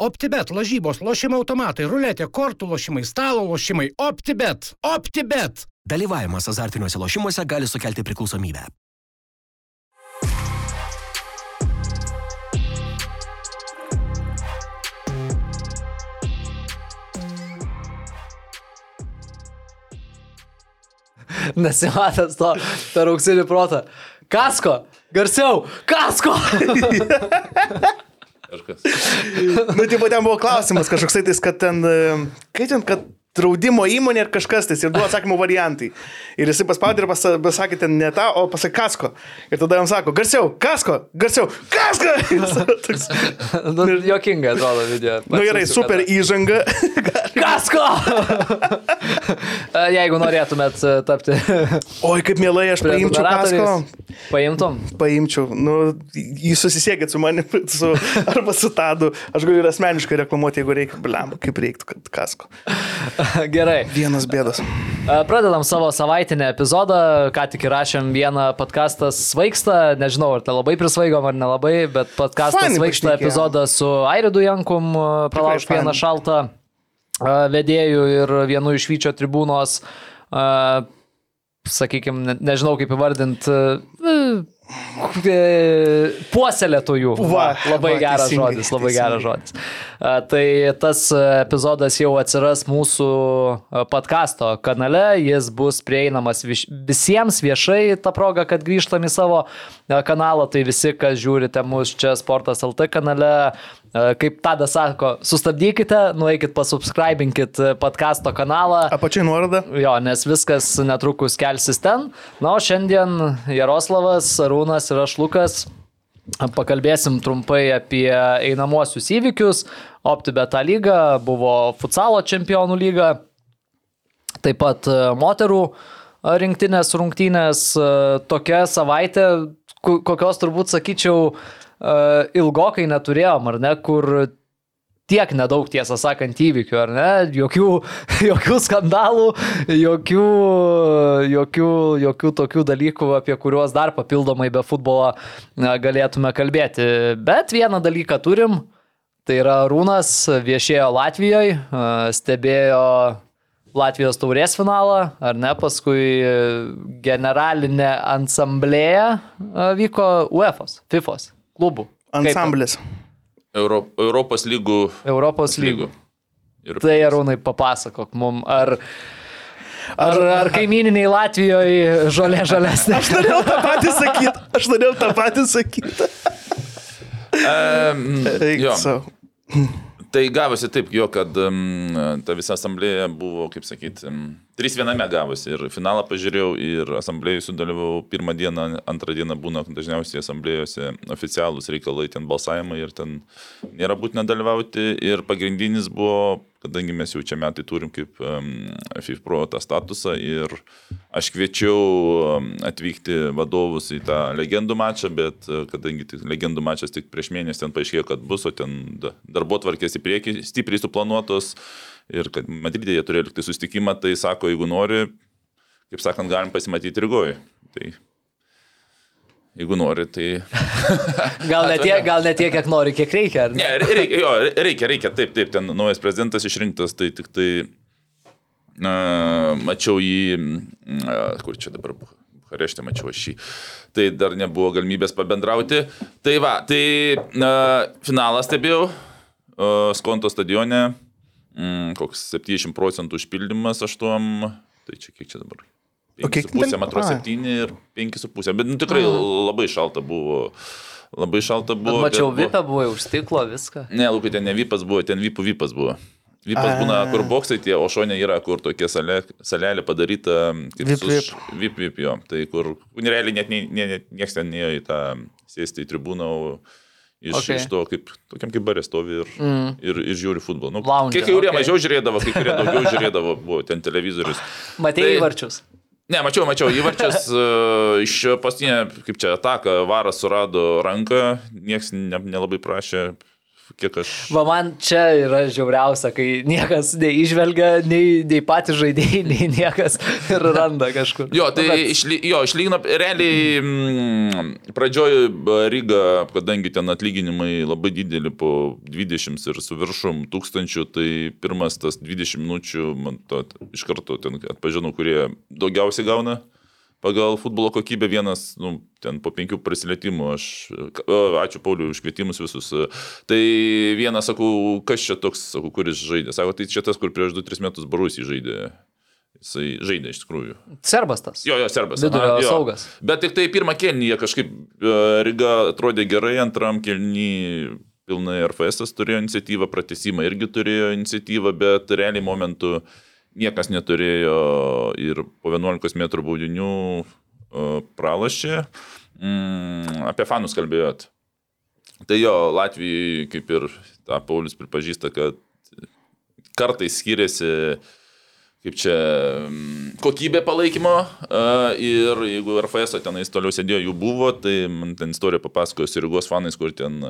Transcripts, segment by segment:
OptiBet, lažybos, lošimo automatai, ruletė, kortų lošimai, stalo lošimai. OptiBet. OptiBet. Dalyvavimas azartiniuose lošimuose gali sukelti priklausomybę. Nesimatęs to per auksinį protą. Kasko! Garsiau! Kasko! Kažkas. Nu, tipo, ten buvo klausimas kažkoks, tai, kad ten, e, kaip ten, kad draudimo įmonė ir kažkas tais, ir du atsakymų variantai. Ir jisai paspaudė ir pas- pasakė ten ne tą, o pasakė kasko. Ir tada jam sako, garsiau, kasko, garsiau, kasko! Toks, nu, jokinga atrodo video. nu gerai, super kada. įžanga. Kasko! E, Jeigu norėtumėt e, tapti Oi, kaip mielai aš paimčiau kasko. paimtum. Paimčiau, nu, jį susisiekit su manimi, su, arba su Tadu. Aš galiu ir asmeniškai reklamuoti, jeigu reikia, blem, kaip reiktų, kad kasko. Gerai. Vienas bėdas. E, Pradedam savo savaitinę epizodą, ką tik įrašėm vieną podcastas svaigsta, nežinau, ar tai labai prisvaigom ar nelabai, bet podcastas svaigsta epizodą su Airidu Jankum, pralaužk vieną šaltą vedėjų ir vienu iš Vyčio tribūnos, sakykime, nežinau kaip įvardinti, puoselėtojų. Va, labai va, geras teisingai, žodis, labai teisingai. geras žodis. Tai tas e, epizodas jau atsiras mūsų e, podkasto kanale, jis bus prieinamas visiems viešai tą progą, kad grįžtam į savo e, kanalą, tai visi, kas žiūrite mus čia Sportas LT kanale, e, kaip tada sako, sustabdykite, nueikit pasubscribinkit e, podkasto kanalą. Apačiai nuoroda. Jo, nes viskas netrukus kelsis ten. Na, o šiandien Jaroslavas, Arūnas ir aš Lukas pakalbėsim trumpai apie einamuosius įvykius. OptiBeta lyga, buvo futsalo čempionų lyga, taip pat e, moterų e, rinktinės rungtynės. e, Tokia savaitė, kokios turbūt sakyčiau, e, ilgokai neturėjom, ar ne, kur tiek nedaug, tiesą sakant, įvykių, ar ne? Jokių, jokių skandalų, jokių, jokių, jokių tokių dalykų, apie kuriuos dar papildomai be futbolo na, galėtume kalbėti. Bet vieną dalyką turim, tai yra Rūnas viešėjo Latvijoje, stebėjo Latvijos taurės finalą, ar ne, paskui generalinė ansamblėja a, vyko UEFOS, FIFOS klubų. Ansamblis. Euro, Europos lygų. Europos lygų. lygų. Ir Tai Arūnai papasakok mum, ar, ar, ar kaimininiai Latvijoje žolė žalesnė? Aš norėjau tą patį sakyti. Aš norėjau tą patį sakyti. Um, Eik jo, savo. Tai gavosi taip, jo, kad um, ta visa asamblėja buvo, kaip sakyti, um, trys viename gavosi. Ir finalą pažiūrėjau, ir asamblėjai sudalyvau pirmą dieną, antrą dieną būna dažniausiai asamblėjose oficialūs reikalai, ten balsavimai ir ten nėra būtina dalyvauti. Ir pagrindinis buvo, kadangi mes jau čia metai turim kaip um, FIFPro tą statusą ir aš kviečiau atvykti vadovus į tą legendų mačą, bet uh, kadangi tik legendų mačas tik prieš mėnesį ten paaiškėjo, kad bus, o ten da- darbo tvarkės į priekį stipriai suplanuotos ir kad Madridė jie turėjo likti sustikimą, tai sako, jeigu nori, kaip sakant, galim pasimatyti Rygoje. Tai jeigu nori, tai... Gal ne tiek, gal ne tiek, kiek nori, kiek reikia. ar Ne? Ne, reikia, jo, reikia, reikia, taip, taip, ten naujas prezidentas išrinktas, tai tik tai na, mačiau jį, na, kur čia dabar buvo. Bukarešte mačiau aš jį. Tai dar nebuvo galimybės pabendrauti. Tai va, tai na, finalą stebėjau Skonto stadione. Mm, koks 70 procentų užpildymas aštuom. Tai čia kiek čia dabar? O kiek 5,5, ten- man atrodo, ai. 7 ir 5,5. Bet nu, tikrai labai šalta buvo. Labai šalta Bet buvo. mačiau, bet vipę buvo už stiklo, viską. Ne, Lukai, ten ne vypas buvo, ten vypų vypas buvo. Vypas A. būna, kur boksai tie, o šonė yra, kur tokia salė, salelė padaryta. kaip Vip, vip. Vip, vip, jo. Tai kur, realiai net nie- nie- nie- niekas ten neėjo į tą sėsti į tribūną, o iš, Okay. iš to, kaip, tokiam kaip barė stovi ir, mm. ir, ir žiūri futbolą. Nu, Lounge, kai kurie okay. mažiau žiūrėdavo, kai kurie daugiau žiūrėdavo, buvo ten televizorius. Matėjai Tai- varčius. Ne, mačiau, mačiau, įvarčias uh, iš paskutinę, kaip čia, ataką, varas surado ranką, niekas ne, nelabai prašė kiek aš... Va man čia yra žiauriausia, kai niekas neižvelgia, nei, nei patys žaidėjai, nei niekas ir randa kažkur. Jo, tai Nu, bet- išly, jo, išlygino, realiai mm, pradžioj b- Ryga, kadangi ten atlyginimai labai dideli po 20 ir su viršum tūkstančių, tai pirmas tas 20 minučių, man to iš karto ten atpažinau, kurie daugiausiai gauna pagal futbolo kokybę, vienas, nu, ten po penkių prisilietimų, aš, ačiū Pauliu už kvietimus visus, tai vienas, sakau, kas čia toks, sakau, kuris žaidė, sako, tai čia tas, kur prieš 2-3 metus Barusį žaidė. Jisai žaidė iš tikrųjų. Serbas tas. Jo, jo, serbas. Vidurio Aha, jo. saugas. Bet tik tai pirmą kelnį jie kažkaip e, Riga atrodė gerai, antram kelnį pilnai RFS turėjo iniciatyvą, pratesimą irgi turėjo iniciatyvą, bet realiai momentu niekas neturėjo ir po 11 m baudinių e, pralašė. Mm, apie fanus kalbėjot. Tai jo, Latvijai, kaip ir tą Paulius pripažįsta, kad kartais skiriasi kaip čia mm, kokybė palaikymo a, ir jeigu RFS tenais toliau sėdėjo, jų buvo, tai man ten istorija papasakojo su Rygos fanais, kur ten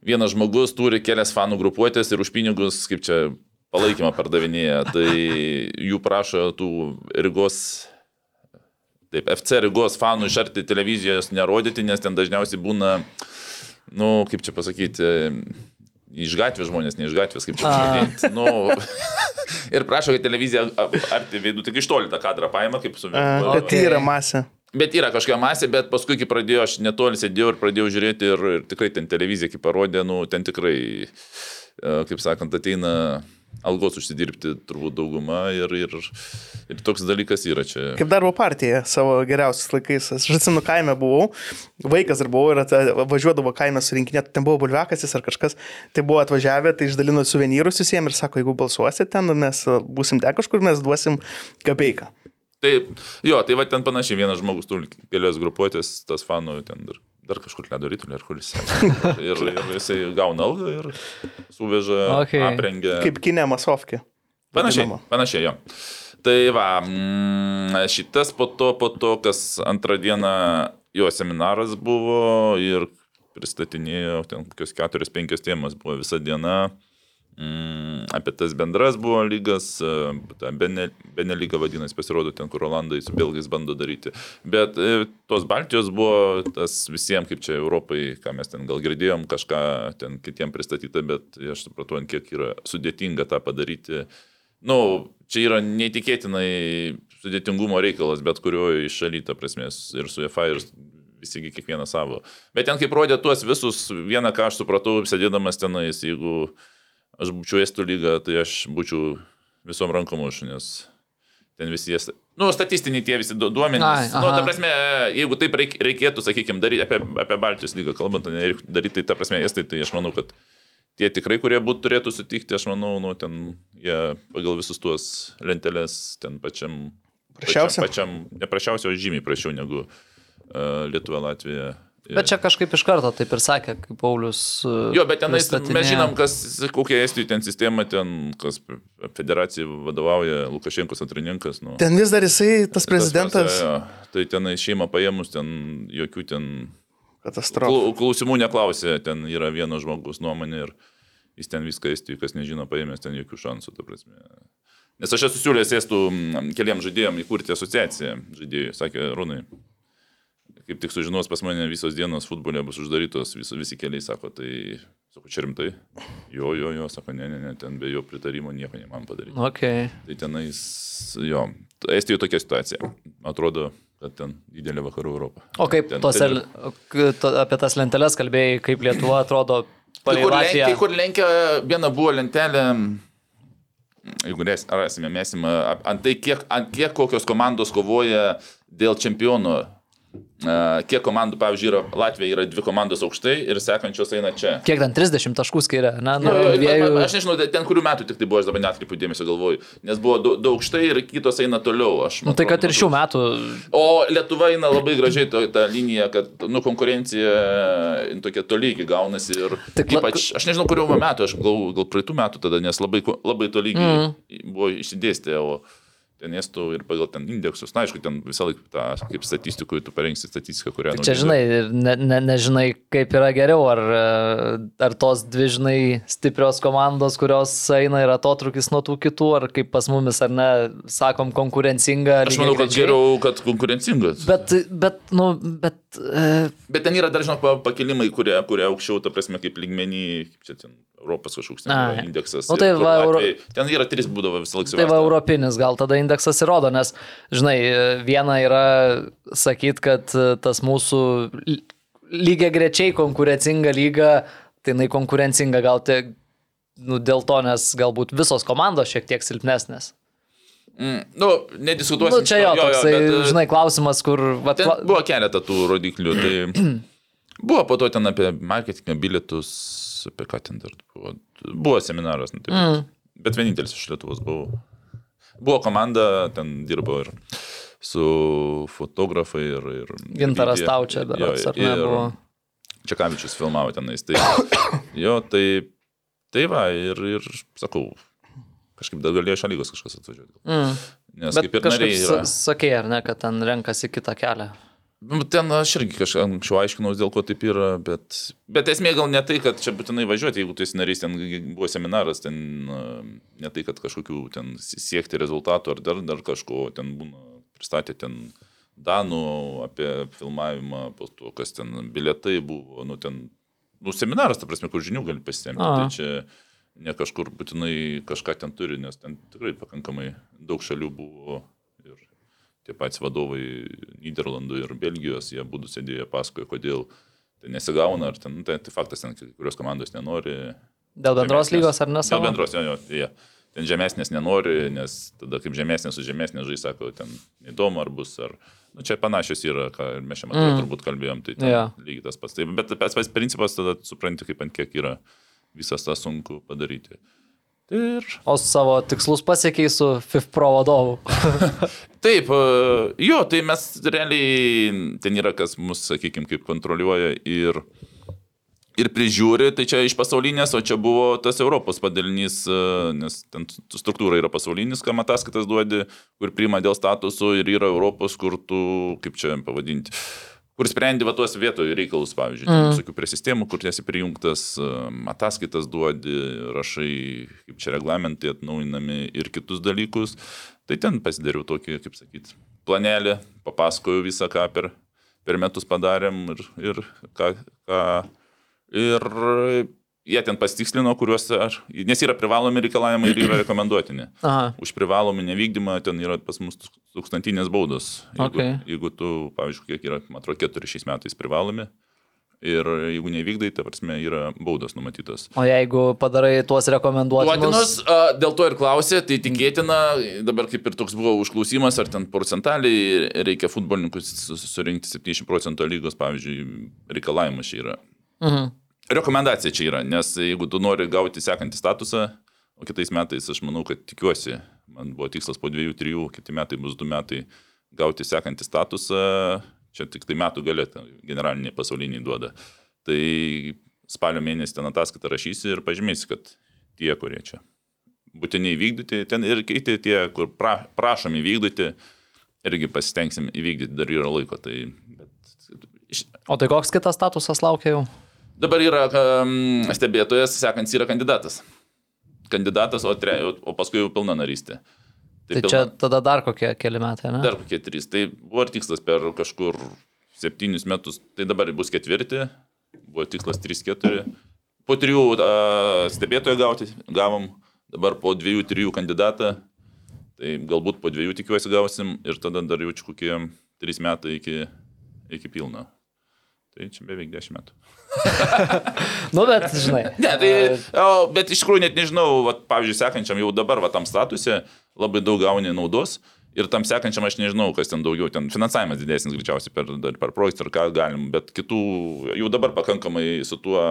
vienas žmogus turi kelias fanų grupuotės ir už pinigus, kaip čia palaikymą pardavinėja, tai jų prašo tų Rygos Taip, FC Rygos fanų iš arti televizijos nerodyti, nes ten dažniausiai būna, nu, kaip čia pasakyti, iš gatvės žmonės, ne iš gatvės, kaip čia pasakyti. Nu, ir prašo, kad televizija arti veidų, tik iš toli tą kadrą paima, kaip su... Okay. Bet yra masė. Bet yra kažkokia masė, bet paskui, kai pradėjau, aš netoli sėdėjau ir pradėjau žiūrėti ir, ir tikrai ten televizija, kaip parodė, nu, ten tikrai, e, kaip sakant, ateina algos užsidirbti turbūt dauguma ir, ir, ir toks dalykas yra čia. Kaip darbo partija savo geriausiais laikais. Aš atsimenu, kaime buvau, vaikas dar buvau ir at- važiuodavo kaime surinkinėti, ten buvo bulvekasis ar kažkas, tai buvo atvažiavę, tai išdalino suvenyrus visiems ir sako, jeigu balsuosit ten, mes būsim ten kažkur, mes duosim kapeiką. Tai jo, tai va ten panašiai vienas žmogus turi kelias grupuotės, tas fanų ten dar, dar kažkur ledo rytulį ar kuris. Ir, ir jisai gauna algą ir suveža, Okay. aprengia. Kaip kinė masovkė. Panašiai, panašiai jo. Tai va, mm, šitas po to, po to, kas antrą dieną jo seminaras buvo ir pristatinėjo, ten kokios keturios, penkios temos buvo visą dieną. Mm, apie tas bendras buvo lygas, e, Bene, Bene lyga vadinasi, pasirodo ten, kur Olandai su Belgais bando daryti. Bet e, tos Baltijos buvo tas visiems, kaip čia Europai, ką mes ten gal girdėjom, kažką ten kitiem pristatyta, bet aš supratau, ant kiek yra sudėtinga tą padaryti. Nu, čia yra neįtikėtinai sudėtingumo reikalas, bet kurioje iš šaly, ta prasme, ir su EFA, ir visigi kiekvieną savo. Bet ten kaip rodė tuos visus, vieną ką aš supratau, sėdėdamas tenais, jeigu aš būčiau estų lyga, tai aš būčiau visom rankom už, nes ten visi jie, nu, statistiniai tie visi du- Ai, duomenys. Nu, ta prasme, jeigu taip reik, reikėtų, sakykime, daryti apie, apie Baltijos lygą, kalbant, o ne daryti, tai ta prasme, estai, tai aš manau, kad tie tikrai, kurie būtų turėtų sutikti, aš manau, nu, ten jie pagal visus tuos lentelės ten pačiam... Prasčiausia? Pačiam, pačiam neprašiausia, o žymiai prašiau negu uh, Lietuva, Latvija. Bet čia kažkaip iš karto taip ir sakė, kaip Paulius. uh, Jo, bet tenais mes žinom, kas, kokia Estijų ten sistema, ten, kas federacijai vadovauja, Lukašenkos atrininkas. Nu, Ten vis dar jisai, tas prezidentas, Tas, jo, tai tenai šeimą paėmus, ten jokių ten katastrofa. klau- klausimų neklausė, ten yra vieno žmogus nuomonė ir jis ten viską Estijų, kas nežino, paėmęs ten jokių šansų, ta prasme. Nes aš esu siūlęs Estų keliam žaidėjim įkurti asociaciją žaidėjų, sakė Rūnai. Kaip tik sužinos pas mane visos dienos futbolė bus uždarytos, viso, visi keliai sako, tai, sako, čia rimtai. Jo, jo, jo, sako, ne, ne, ne, ten be jo pritarimo nieko neįman padaryti. Okay. Tai tenais, jo, Estijoje tokia situacija. Atrodo, kad ten didelė vakarų Europa. O kaip ten, tose, ten- to, apie tas lenteles kalbėjai, kaip Lietuva atrodo palei kur, len, Latviją? kai kur lenkia, viena buvo lentelė, jeigu rasime, mesim, ap- ant tai, kiek, ant kiek kokios komandos kovoja dėl čempionų. Kiek komandų, pavyzdžiui, yra Latvija yra dvi komandos aukštai ir sekančios eina čia. Kiek ten 30 taškų skiria? Na, nu, jo, dviejų... Aš nežinau, ten kurių metų tik tai buvo, aš dabar netkreipiu dėmesio galvoju, nes buvo du du aukštai ir kitos eina toliau. Aš, Nu, tai kad ir šių metų. O Lietuva eina labai gražiai to, tą liniją, kad nu, konkurencija jin tokia tolygi gaunasi ir Tik ypač, aš nežinau, kurio metų, aš gal, gal praeitų metų tada, nes labai, labai tolygi mm. buvo išsidėstę, o ten estų ir pagal ten indeksus. Na, aišku, ten visą laiką tą, kaip statistikui, tu parengsi statistiką, kurią... Čia žinai, ne, ne, nežinai, kaip yra geriau, ar, e, ar tos dvi, žinai, stiprios komandos, kurios eina ir atotrukis nuo tų kitų, ar kaip pas mumis, ar ne, sakom, konkurencinga. Aš manau, kad lygiagrečiai. geriau, kad konkurencingas. Bet, bet, nu, bet. E, Bet ten yra dar, žinok, pa- pakilimai, kurie, kurie aukščiau, ta prasme, kaip lygmenį, kaip čia ten Europos kažkoks ten indeksas. Nu, tai va, Euro- Ten yra trys būdavo visą laiką. tai va, europinis gal tada indeksas įrodo, nes, žinai, viena yra sakyti, kad e, tas mūsų lygiai grečiai konkurencinga lyga, tai jinai konkurencinga gal tik nu, dėl to, nes galbūt visos komandos šiek tiek silpnesnės. Mm, nu, nediskutuosim. Nu, čia jo, šito, toksai, bet, e, žinai, klausimas, kur... Va, Ten kla... buvo keletą tų rodiklių. Tai buvo po to ten apie marketingą, bilietus, apie ką ten dar buvo. Buvo seminaras, nu, tai, mm. bet vienintelis iš Lietuvos buvo. Buvo komanda, ten dirbo ir su fotografai ir... ir Gintaras Taučia dar, ir buvo. Čekavičius filmavo tenais. Tai, jo, tai, tai va, ir, ir sakau, kažkaip dar galėjo šalygos kažkas atvažiuoti. Mm. Nes Bet kaip ir nariai yra. sa- sakei, ar ne, kad ten renkasi kitą kelią. Nu, Ten aš irgi kažkaip anksčiau aiškinau, dėl ko taip yra, bet, bet esmė gal ne tai, kad čia būtinai važiuoti, jeigu tu esi narys, ten buvo seminaras, ten ne tai, kad kažkokių ten siekti rezultatų ar dar, dar kažko, ten būna pristatė ten Danų apie filmavimą, po to, kas ten bilietai buvo, nu ten, nu seminaras, ta prasme, kur žinių gali pasitemti. Aha. Tai čia ne kažkur būtinai kažką ten turi, nes ten tikrai pakankamai daug šalių buvo tie patys vadovai Niderlandų ir Belgijos, jie būdų sėdėję pasakojo, kodėl tai nesigauna, ar ten, nu, tai, tai faktas, ten kurios komandos nenori. Dėl bendros žemesnės- lygos ar ne Dėl bendros, jo, jo, jie. Ten žemesnės nenori, nes tada kaip žemesnės su žemesnė žai, sako, ten įdomu ar bus, ar... Nu, čia panašios yra, ką mes šiame mm. turbūt kalbėjom, tai yeah. lygiai tas pats. Tai, bet pats principas tada supranti, kaip ant kiek yra visas tas sunku padaryti. Ir O savo tikslus pasiekiai su FIF Pro vadovu. Taip, e, jo, tai mes realiai, ten yra kas mus, sakykime, kaip kontroliuoja ir, ir prižiūri, tai čia iš pasaulinės, o čia buvo tas Europos padalinys, e, nes ten struktūra yra pasaulinis, kam ataskaitas duodi, kur priima dėl statusų ir yra Europos, kur tu, kaip čia pavadinti, kur sprendi va tuos vietoje reikalus, pavyzdžiui, mm. visokių prie sistemų, kur esi prijungtas, ataskaitas duodi, rašai, kaip čia reglamentai atnaujinami ir kitus dalykus. Tai ten pasidariau tokį, kaip sakyt, planelį, papasakojau visą, ką per, per metus padarėm ir, ir ką, ką. Ir jie ten pastikslino, kuriuos aš, nes yra privalomi reikalavimai ir yra rekomenduotini. Aha. Už privalomį nevykdymą ten yra pas mus tūkstantinės baudos. Jeigu, Okay. jeigu tu, pavyzdžiui, kiek yra, man atrodo, keturi šiais metais privalomi. Ir jeigu nevykdai, ta prasme, yra baudos numatytos. O jeigu padarai tuos rekomenduotinus. Duotinos, a, dėl to ir klausė, tai tikėtina, dabar kaip ir toks buvo užklausimas, ar ten procentaliai reikia futbolininkus su- surinkti 70 procentų lygos, pavyzdžiui, reikalavimas čia yra. Mhm. Rekomendacija čia yra, nes jeigu tu nori gauti sekantį statusą, o kitais metais aš manau, kad tikiuosi, man buvo tikslas po dviejų, trijų, kiti metai bus du metai gauti sekantį statusą, čia tik tai metų galėtų generaliniai pasauliniai duoda. Tai spalio mėnesį ten ataskaitą rašysi ir pažymėsi, kad tie, kurie čia būtiniai vykdyti, ten ir kiti tie, kur pra, prašom įvykdyti, irgi pasitengsim įvykdyti, dar yra laiko. Tai, bet, O tai koks kitas statusas laukia jau? Dabar yra um, stebėtojas, sekantis yra kandidatas. Kandidatas, o, tre, o paskui jau pilna narystė. Tai čia tada dar kokie keli metai, ne? Dar kokie trys. Tai buvo tikslas per kažkur septynius metus, tai dabar bus ketvirti, buvo tikslas 3-4. Po trijų uh, stebėtoją gauti, gavom, dabar po dviejų, trijų kandidatą, tai galbūt po dviejų tikiuosi gausim ir tada dar jaučiu kokie trys metai iki, iki pilno. Tai čia beveik dešimt metų. Nu, bet, žinai. Ne, tai, o, bet iš tikrųjų net nežinau, vat, pavyzdžiui, sekančiam jau dabar, va, tam statuse labai daug gauni naudos ir tam sekančiam aš nežinau, kas ten daugiau, ten finansavimas didesnis greičiausiai per, per projektą ar ką galim, bet kitų, jau dabar pakankamai su tuo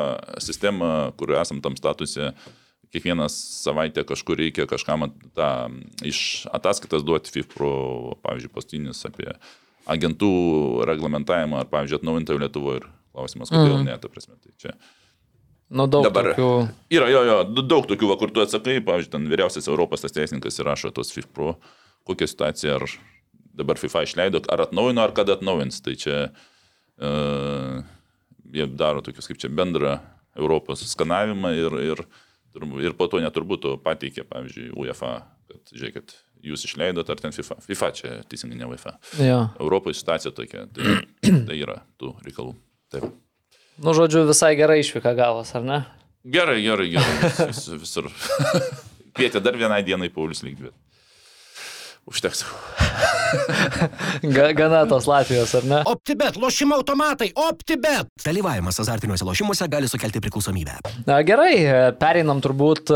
sistema, kur esam tam statuse, kiekvieną savaitę kažkur reikia kažkam tą iš ataskaitas duoti FIFPRO, pavyzdžiui, pastinis apie agentų reglamentavimą ar, pavyzdžiui, atnaujintą Lietuvoje ir klausimas, kodėl mm. ne, ta prasme. Tai čia Nu, daug Dabar- tokių. Yra, jo, jo, daug tokių, va, kur tu atsakai, pavyzdžiui, ten vyriausias Europos tas teisininkas įrašo tos FIFPRO kokia situacija, ar dabar FIFA išleido, ar atnaujino, ar kada atnaujins. Tai čia uh, jie daro tokius kaip čia bendrą Europos skanavimą ir, ir, ir po to neturbūt to pateikė, pavyzdžiui, UEFA, kad žiūrėkit, jūs išleidot, ar ten FIFA. FIFA čia teisingai ne UEFA. Jo. Europoje situacija tokia, tai, tai yra tų reikalų. Taip. Nu, žodžiu, visai gerai išvyka gavos, ar ne? Gerai, gerai, gerai. Vis, vis, visur. Kvietė dar vienai dienai Paulius lygdvi. Užteks. Ga, gana tos Latvijos, ar ne? OptiBet, lošimo automatai, OptiBet. Dalyvavimas azartiniuose lošimuose gali sukelti priklausomybę. Na, gerai, pereinam turbūt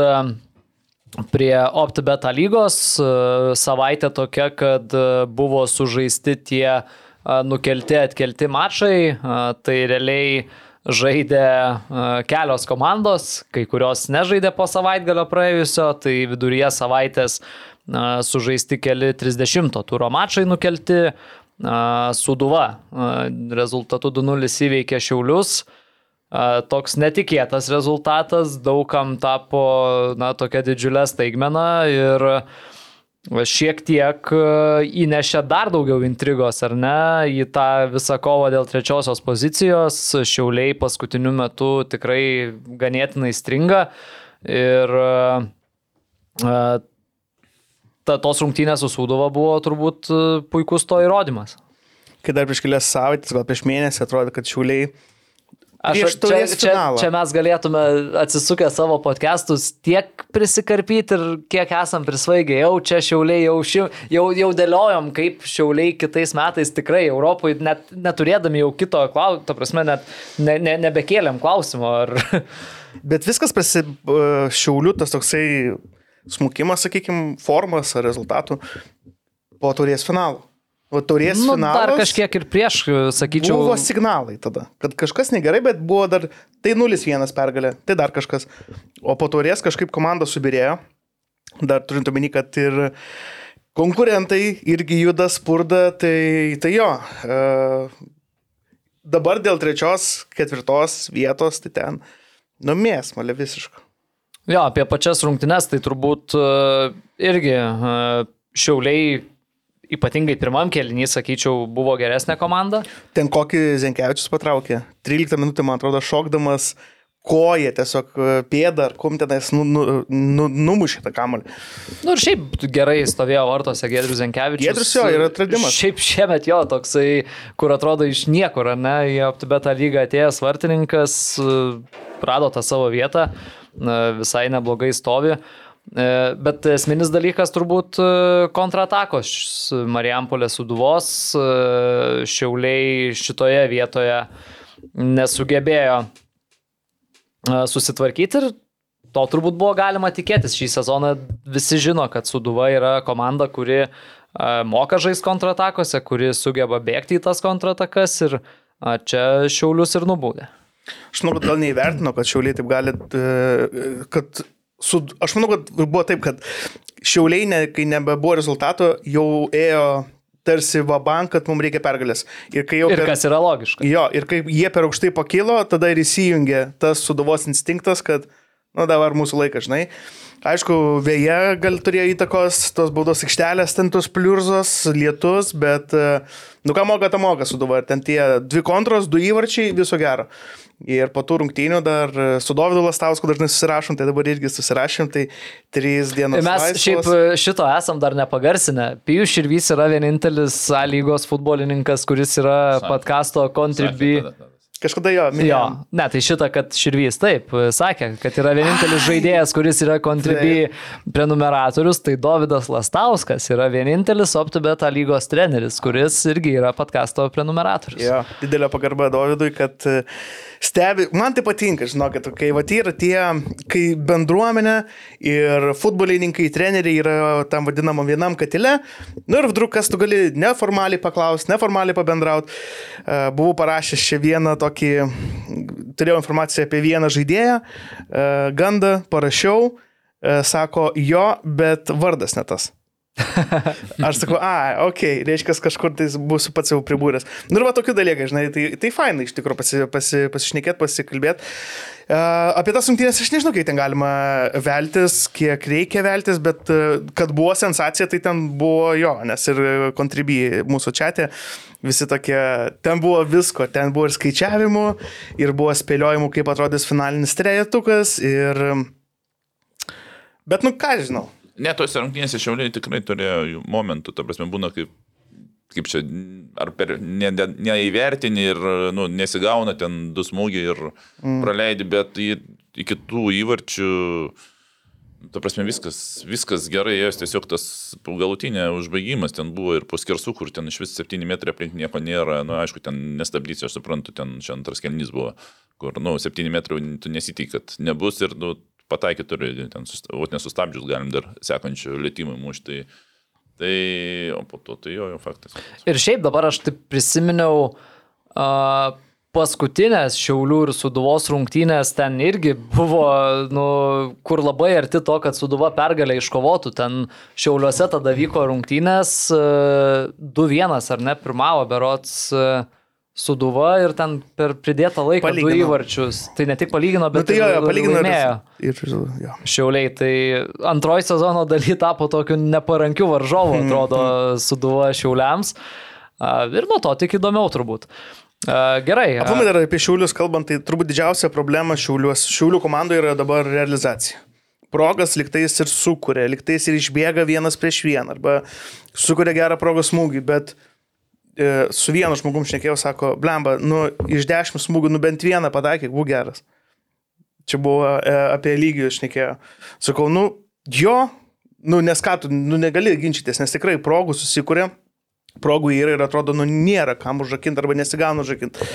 prie OptiBeta lygos. E, Savaitė tokia, kad e, buvo sužaisti tie e, nukelti, atkelti mačai. Tai realiai žaidė kelios komandos, kai kurios nežaidė po savaitgalio praėjusio, tai viduryje savaitės sužaisti keli 30 turo mačai nukelti. Suduva rezultatu 2-0 įveikė Šiaulius. Toks netikėtas rezultatas, daugam tapo, na, tokia didžiulė staigmena ir šiek tiek įnešė dar daugiau intrigos, ar ne, į tą visą kovą dėl trečiosios pozicijos. Šiauliai paskutiniu metu tikrai ganėtinai stringa ir ta, tos rungtynės su Sūduva buvo turbūt puikus to įrodymas. Kai dar prieš kelias savaitės, gal prieš mėnesį atrodo, kad šiuliai Aš čia, taurės čia, finalą. čia mes galėtume atsisukę savo podcastus tiek prisikarpyti ir kiek esam prisvaigę. Jau čia šiauliai, jau, ši, jau, jau dėliojom, kaip šiauliai kitais metais tikrai Europoje, net neturėdami jau kito klausimo, ta prasme, net ne, ne, nebekėlėm klausimo. Ar... Bet viskas prasi e, šiaulių tas toksai smukimas, sakykime, formas ar rezultatų po taurės finalo. O taurės Nu, finalas dar kažkiek ir prieš, sakyčiau. buvo signalai tada, kad kažkas negerai, bet buvo dar, tai 0-1 pergalė, tai dar kažkas. O po taurės kažkaip komanda subirėjo, dar turint omeny, kad ir konkurentai irgi juda spurda, tai, tai jo. E, dabar dėl trečios, ketvirtos vietos, tai ten numės, malė visiškai. Jo, apie pačias rungtynes, tai turbūt e, irgi e, šiauliai, ypatingai pirmam kelnį, sakyčiau, buvo geresnė komanda. Ten kokį Zenkevičius patraukė. 13 minutę, man atrodo, šokdamas koją, tiesiog e, pėdą ar kum tenais nu, nu, nu, numušė tą kamalį. Nu ir šiaip gerai stovėjo vartose Gedrius Zenkevičius. Giedrius jo, yra atradimas. Šiaip šiemet jo toksai, kur atrodo iš niekur, ne, į OptiBetą lygą atėjęs vartininkas, e, rado tą savo vietą, e, visai neblogai stovi. E, Bet esminis dalykas turbūt e, kontratakos Marijampolės suduvos, e, šiauliai šitoje vietoje nesugebėjo e, susitvarkyti ir to turbūt buvo galima tikėtis. Šį sezoną visi žino, kad Suduva yra komanda, kuri e, moka žaisti kontratakose, kuri sugeba bėgti į tas kontratakas ir čia šiaulius ir nubaudė. Aš manau, kad gal neįvertino, kad šiauliai taip gali, e, kad su, aš manau, kad buvo taip, kad šiauliai, ne, kai nebebuvo rezultato, jau ėjo tarsi vabank, kad mums reikia pergalės. Ir Ir per, kas yra logiška. jo, ir kai jie per aukštai pakilo, tada ir įsijungė tas suduvos instinktas, kad, nu dabar mūsų laikas, žinai. Aišku, vėja gal turėjo įtakos, tos baudos aikštelės, ten tos pliurzos, lietus, bet, e, nu ką moka, tą moka suduva. Ir ten tie dvi kontros, du įvarčiai, viso gero. Ir po tų rungtynių dar e, su Dovydu Lastausku dažnai susirašom, tai dabar irgi susirašėm, tai trys dienos. Mes laisvos. šiaip e, šito esam dar nepagarsinę. Pijus Širvys yra vienintelis A lygos futbolininkas, kuris yra Sakė. podkasto Contribui. Kažkada jo, Jo, minėjom. ne, tai šitą, kad Širvys taip sakė, kad yra vienintelis žaidėjas, kuris yra Contribui prenumeratorius, tai Davidas Lastauskas yra vienintelis OptiBeta lygos treneris, kuris irgi yra podkasto prenumeratorius. Jo, didelė pagarba Dovydui, kad e, stebi, man tai patinka, žinokit, kai va yra tie, kai bendruomenė ir futbolininkai, treneriai yra tam vadinamam vienam katile, nu ir vdruk, kas tu gali neformaliai paklausti, neformaliai pabendrauti. Buvau parašęs čia vieną tokį, turėjau informaciją apie vieną žaidėją, e, gandą parašiau, e, sako jo, bet vardas ne tas. Aš sakau, a, ok, reiškia, kažkur tai bus pats jau pribūręs. Nu ir va tokių dalykų, žinai, tai, tai fainai iš tikrųjų pasi, pasi, pasišnekėti, pasikalbėti. E, Apie tas rungtynės aš nežinau, kiek ten galima veltis, kiek reikia veltis, bet e, kad buvo sensacija, tai ten buvo jo, nes ir kontribį mūsų čia visi tokie, ten buvo visko, ten buvo ir skaičiavimų, ir buvo spėliojimų, kaip atrodys finalinis trejetukas, ir... Bet nu ką žinau. Ne, tose rungtynėse šiauliai tikrai turėjo momentų, ta prasme būna kaip, kaip čia, ar per ne, ne, neįvertini ir nu, nesigauna ten du smūgiai ir mm. praleidi, bet į, iki tų įvarčių, ta prasme viskas, viskas gerai, jos tiesiog tas galutinė užbaigimas ten buvo ir po skersų, kur ten iš vis 7 metrai aplink nieko nėra, na nu, aišku, ten nestabdysi, aš suprantu, ten čia antras kelnys buvo, kur, nu, 7 metrų tu nesitik, kad nebus ir, nu, pataikyti turi, ten, o nesustabdžius galim dar sekančių lėtymų mušti. Tai, tai, o po to tai jo, jo faktas. Ir šiaip dabar aš taip prisiminiau uh, paskutinės Šiaulių ir Suduvos rungtynės ten irgi buvo, nu, kur labai arti to, kad Suduva pergalę iškovotų. Ten Šiauliuose tada vyko rungtynės uh, 2-1 ar ne, pirmavo berots. Uh, Suduva ir ten per pridėtą laiką palygino. du įvarčius. Tai ne tik palygino, bet nu, tai jo, jo, palygino ir, ir jo. Šiauliai, tai antroji sezono daly tapo tokiu neparankiu varžovu, atrodo, mhm. Suduva Šiauliams. Ir nuo to tik įdomiau turbūt. Gerai. Aplamai dar apie Šiaulius kalbant, tai turbūt didžiausia problema Šiaulius, Šiaulių komandoje yra dabar realizacija. Progas liktais ir sukuria, liktais ir išbėga vienas prieš vieną, arba sukuria gerą progos smūgį, bet su vienu žmogum šnekėjau, sako, blemba, nu, iš dešimt smūgių, nu bent vieną pataikė, būk geras. Čia buvo e, apie lygį šnekėjo. Sakau, nu, jo, nu, nes ką tu, nu, negali ginčytis, nes tikrai progų susikūrė. Progų yra ir atrodo, nu nėra kam užrakinti arba nesigauna užrakinti.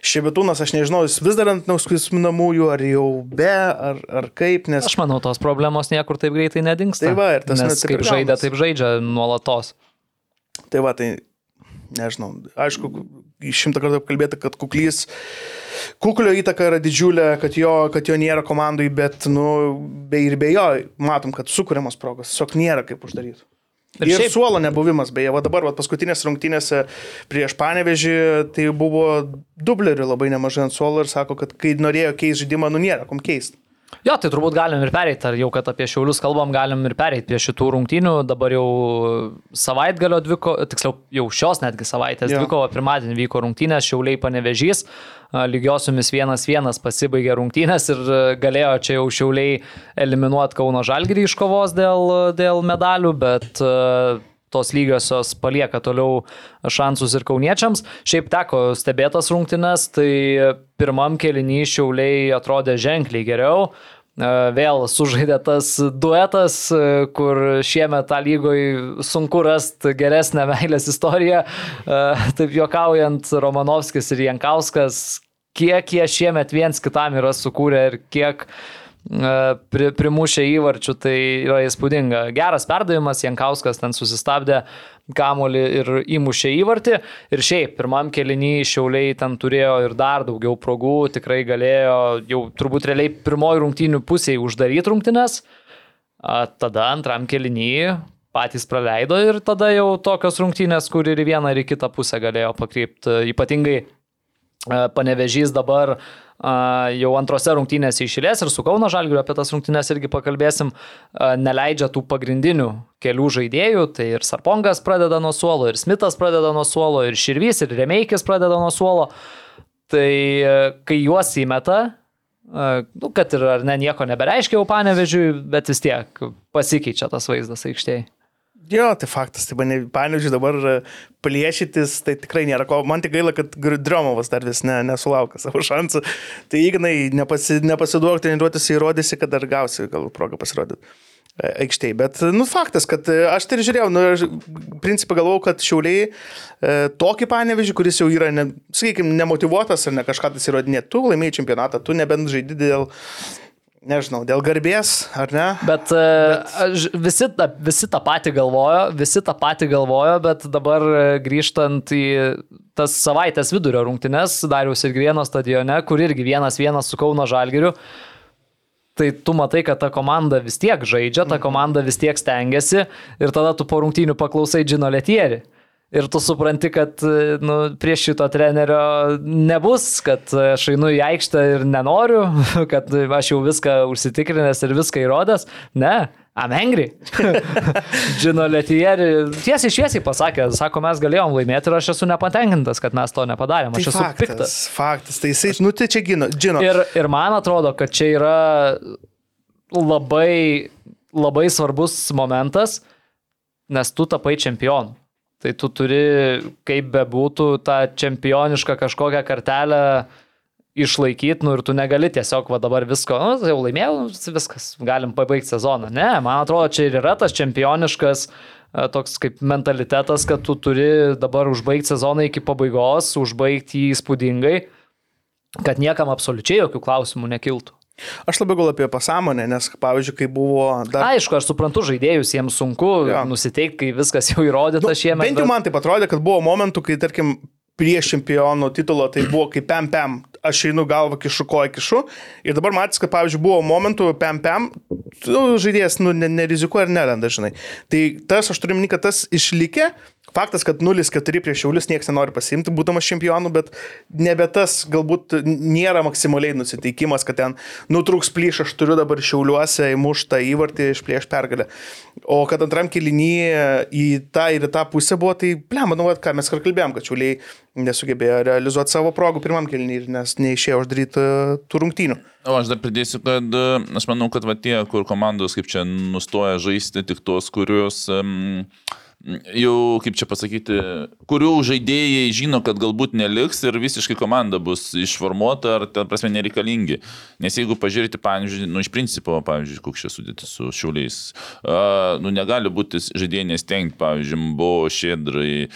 Šebetūnas, aš nežinau, jis vis dar ant nauskusminamųjų, ar jau be, ar, ar kaip, nes... Aš manau, tos problemos niekur taip greitai nedingsta. Tai va, ir tas nes kaip žaidė, taip žaidžia nuolatos. Tai va, tai nežinau, aišku, šimtą kartų kalbėta, kad kuklys, kuklio įtaka yra didžiulė, kad jo, kad jo nėra komandai, bet, nu, be ir be jo, matom, kad sukūriamos progos, tiesiog nėra kaip uždaryti. Ir, ir šiaip... suolo nebuvimas, beje, va dabar, va, paskutinės rungtynėse prieš Panevežį, tai buvo dublerių labai nemažai ant suolo ir sako, kad kai norėjo keisti žaidimą, nu nėra kom keisti. Jo, tai turbūt galim ir pereiti, ar jau, kad apie šiaulius kalbam, galim ir pereiti prie šitų rungtynių. Dabar jau savaitgalio dviko, tiksliau, jau šios netgi savaitės jo. dviko, pirmadienį vyko rungtynės, šiauliai panevežys, lygiosiomis vienas vienas pasibaigė rungtynės ir galėjo čia jau šiauliai eliminuoti Kauno Žalgirį iš kovos dėl, dėl medalių, bet tos lygiosios palieka toliau šansus ir kauniečiams. Šiaip teko stebėtas rungtynes, tai pirmam kelinį šiauliai atrodė ženkliai geriau. E, vėl sužaidė tas duetas, e, kur šiemet tą lygoj sunku rasti geresnę meilės istoriją. E, taip juokaujant, Romanovskis ir Jankauskas, kiek jie šiemet viens kitam yra sukūrę ir kiek uh, pri, primušė įvarčių, tai yra įspūdinga. Geras perdavimas, Jankauskas ten susistabdė kamolį ir įmušė įvartį. Ir šiaip, pirmam kelinį šiauliai ten turėjo ir dar daugiau progų, tikrai galėjo jau turbūt realiai pirmoji rungtynių pusėje uždaryti rungtynės. Tada antram kelinį patys praleido ir tada jau tokios rungtynės, kur ir į vieną ir į kitą pusę galėjo pakreipti. Ypatingai panevežys dabar uh, jau antrose rungtynėse išėlės ir su Kauno Žalgiriu apie tas rungtynės irgi pakalbėsim, neleidžia tų pagrindinių kelių žaidėjų, tai ir Sarpongas pradeda nuo suolo, ir Smithas pradeda nuo suolo, ir Širvys, ir Remeikis pradeda nuo suolo. Tai kai juos įmeta, nu, kad ir ar ne nieko nebereiškia jau panevežiui, bet vis tiek pasikeičia tas vaizdas aikštėje. Jo, tai faktas, tai mane, pavyzdžiui, dabar e, plėšytis, tai tikrai nėra ko. Man tik gaila, kad Dromovas dar vis ne, nesulaukia savo šansų. Tai ignai, nepasi, nepasiduok treniruotis, įrodysi, kad dar gausi gal progą pasirodyti e, aikštėje. Bet, nu, faktas, kad e, aš tai ir žiūrėjau, nu, aš principą galvojau, kad šiauliai e, tokį panevežį, kuris jau yra, ne, sakykime, nemotivuotas ar ne kažką tas įrodinėti, tu laimėjai čempionatą, tu nebent žaidži dėl nežinau, dėl garbės, ar ne? Bet, e, bet... Visi, visi tą patį galvojo, visi tą patį galvojo, bet dabar e, grįžtant į tas savaitės vidurio rungtynes, Dariaus ir Grieno stadione, kur irgi vienas vienas su Kauno Žalgiriu, tai tu matai, kad ta komanda vis tiek žaidžia, ta mhm. komanda vis tiek stengiasi ir tada tu po rungtynių paklausai Džino Letieri. Ir tu supranti, kad nu, prieš šito trenerio nebus, kad aš einu į aikštę ir nenoriu, kad aš jau viską užsitikrinęs ir viską įrodęs. Ne, I'm angry. Džino Letieri tiesiai šviesiai pasakė, sako, mes galėjom laimėti ir aš esu nepatenkintas, kad mes to nepadarėm. Aš Tai esu faktas, piktas. faktas, tai jisai, nu tai čia gino, žino. Ir, ir man atrodo, kad čia yra labai, labai svarbus momentas, nes tu tapai čempionu. Tai tu turi, kaip bebūtų, tą čempionišką kažkokią kartelę išlaikyti, nu ir tu negali tiesiog va dabar visko, nu, tai jau laimėjau, nu, viskas, galim pabaigti sezoną. Ne, man atrodo, čia ir yra tas čempioniškas e, toks kaip mentalitetas, kad tu turi dabar užbaigti sezoną iki pabaigos, užbaigti jį įspūdingai, kad niekam absoliučiai jokių klausimų nekiltų. Aš labiau gal apie pasąmonę, nes, pavyzdžiui, kai buvo dar... Aišku, aš suprantu žaidėjus, jiems sunku ja. nusiteikti, kai viskas jau įrodyta nu, šiemet. Bent jau man tai atrodė, kad buvo momentų, kai, tarkim, prieš čempionų titulo tai buvo kaip pem pem, aš einu galvą kišu, koją kišu. Ir dabar matys, kad, pavyzdžiui, buvo momentų pem pem, tu žaidėjas, nu, ne- nerizikuoja ir neranda, žinai. Tai tas, aš turiu minį, kad tas išlikė. Faktas, kad 0-4 prieš Šiaulius niekas nenori pasimti, būdamas čempionu, bet nebe tas galbūt nėra maksimaliai nusiteikimas, kad ten nutrūks plyš, aš turiu dabar Šiauliuose įmuštą įvartį išplėš pergalę. O kad antram kilinyje į tą ir į tą pusę buvo, tai, ble, manau, ką mes ir kalbėjom, kad Šiauliai nesugebėjo realizuoti savo progų pirmam kilinyje, nes neišėjo uždaryti e, tų rungtynių. O aš dar pridėsiu, kad e, aš manau, kad va tie, kur komandos kaip čia nustoja žaisti, tik tos, kurios um, jau, kaip čia pasakyti, kurių žaidėjai žino, kad galbūt neliks ir visiškai komanda bus išformuota ar, ta prasme, nereikalingi. Nes jeigu pažiūrėti, pavyzdžiui, nu iš principo, pavyzdžiui, koks čia sudėtis su šiuliais, uh, nu negali būti žaidėjai nestengti, pavyzdžiui, Mbo, Šedrai,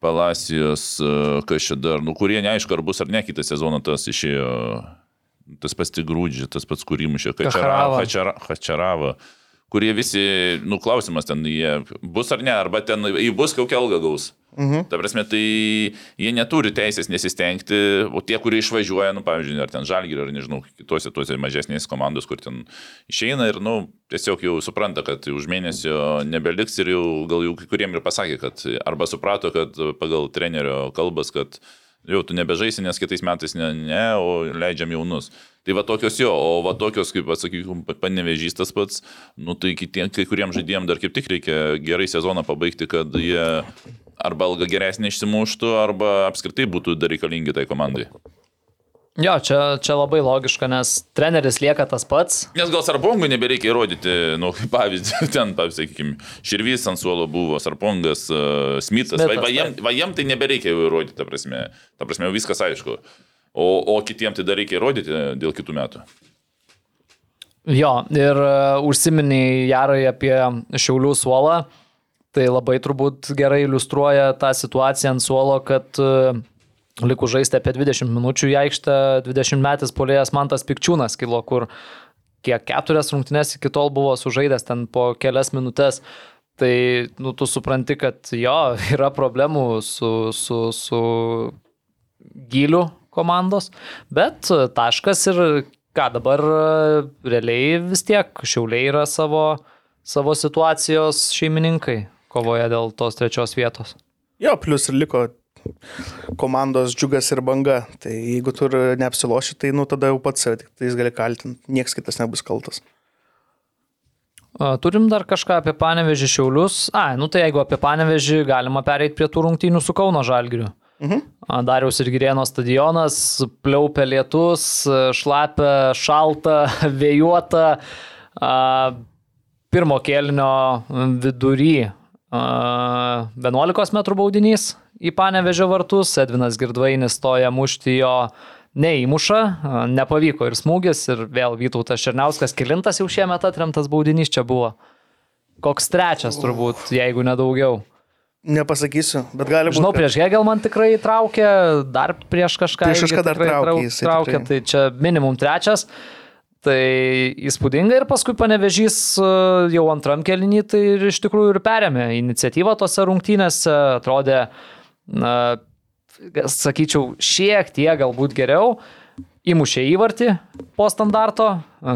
Palacijos, uh, kas čia dar, nu kurie neaišku, ar bus ar ne kitą sezoną tas išėjo. Tas pats Tigrūdži, tas pats Kūrimušė, Kačarava. Hačarava. Hačarava kurie visi, nu klausimas ten, jie bus ar ne, arba ten jį bus kokią algą gaus. Mhm. Ta prasme, tai jie neturi teisės nesistengti, o tie, kurie išvažiuoja, nu, pavyzdžiui, ar ten žalgyrį, ar nežinau, kitose tuose mažesnės komandos, kur ten išeina ir, nu, tiesiog jau supranta, kad už mėnesio nebeliks ir jau gal jau kai kuriem ir pasakė, kad arba suprato, kad pagal trenerio kalbas, kad jau tu nebežaisi, nes kitais metais ne, ne o leidžiam jaunus. Tai va tokios jo, o va tokios, kaip pasakykim, panevežys tas pats, nu tai kitiem, kai kuriem žaidėjim dar kaip tik reikia gerai sezoną pabaigti, kad jie arba algą geresnį išsimuštų, arba apskritai būtų dar reikalingi tai komandai. Jo, čia, čia labai logiška, nes treneris lieka tas pats. Nes gal Sarpongui nebereikia įrodyti, nu, kaip pavyzdį, ten, pavyzdžiui, sakykime, Širvys ant suolo buvo, Sarpongas, uh, Smithas, va, Smithas, va, jiem, va jiem tai nebereikia įrodyti, ta prasme, ta prasme, viskas aišku. O, o kitiem tai dar reikia įrodyti dėl kitų metų. Jo, ir uh, užsiminiai Jarai apie Šiaulių suolą, tai labai turbūt gerai iliustruoja tą situaciją ant suolo, kad uh, likus žaisti apie 20 minučių į aikštę, 20 metais polėjas Mantas Pikčiūnas kilo, kur kiek keturias rungtynes iki tol buvo sužaidęs ten po kelias minutės. Tai, nu, tu supranti, kad jo, yra problemų su, su, su giliu komandos, bet taškas ir ką dabar realiai vis tiek šiauliai yra savo, savo situacijos šeimininkai kovoje dėl tos trečios vietos. Jo, plus ir liko komandos džiugas ir banga. Tai jeigu tu neapsiloši, tai nu tada jau pats save tik tais gali kaltinti, niekas kitas nebus kaltas. Turim dar kažką apie Panevežį Šiaulius. A, nu tai jeigu apie Panevežį galima pereiti prie tų rungtynių su Kauno Žalgiriu. Mhm. Dariaus ir Girėno stadionas, pliaupia lietus, šlapia, šalta, vėjuota. Pirmo kėlinio vidury a, 11 m baudinys į Panevežio vartus, Edvinas Girdvainis stoja mušti jo neįmuša, nepavyko ir smūgis, ir vėl Vytautas Černiauskas, kilintas jau šiemet atremtas baudinys čia buvo. Koks trečias turbūt, jeigu nedaugiau. Nepasakysiu, bet gali būti. Žinau, prieš Hegel man tikrai traukė, dar prieš kažką. Prieš kažką dar traukė traukė, tikrai. tai čia minimum trečias. Tai įspūdinga ir paskui panevežys e, jau antram kelinį, tai ir iš tikrųjų ir perėmė iniciatyvą tose rungtynėse, atrodė, na, sakyčiau, šiek tiek galbūt geriau, įmušė įvartį po standarto,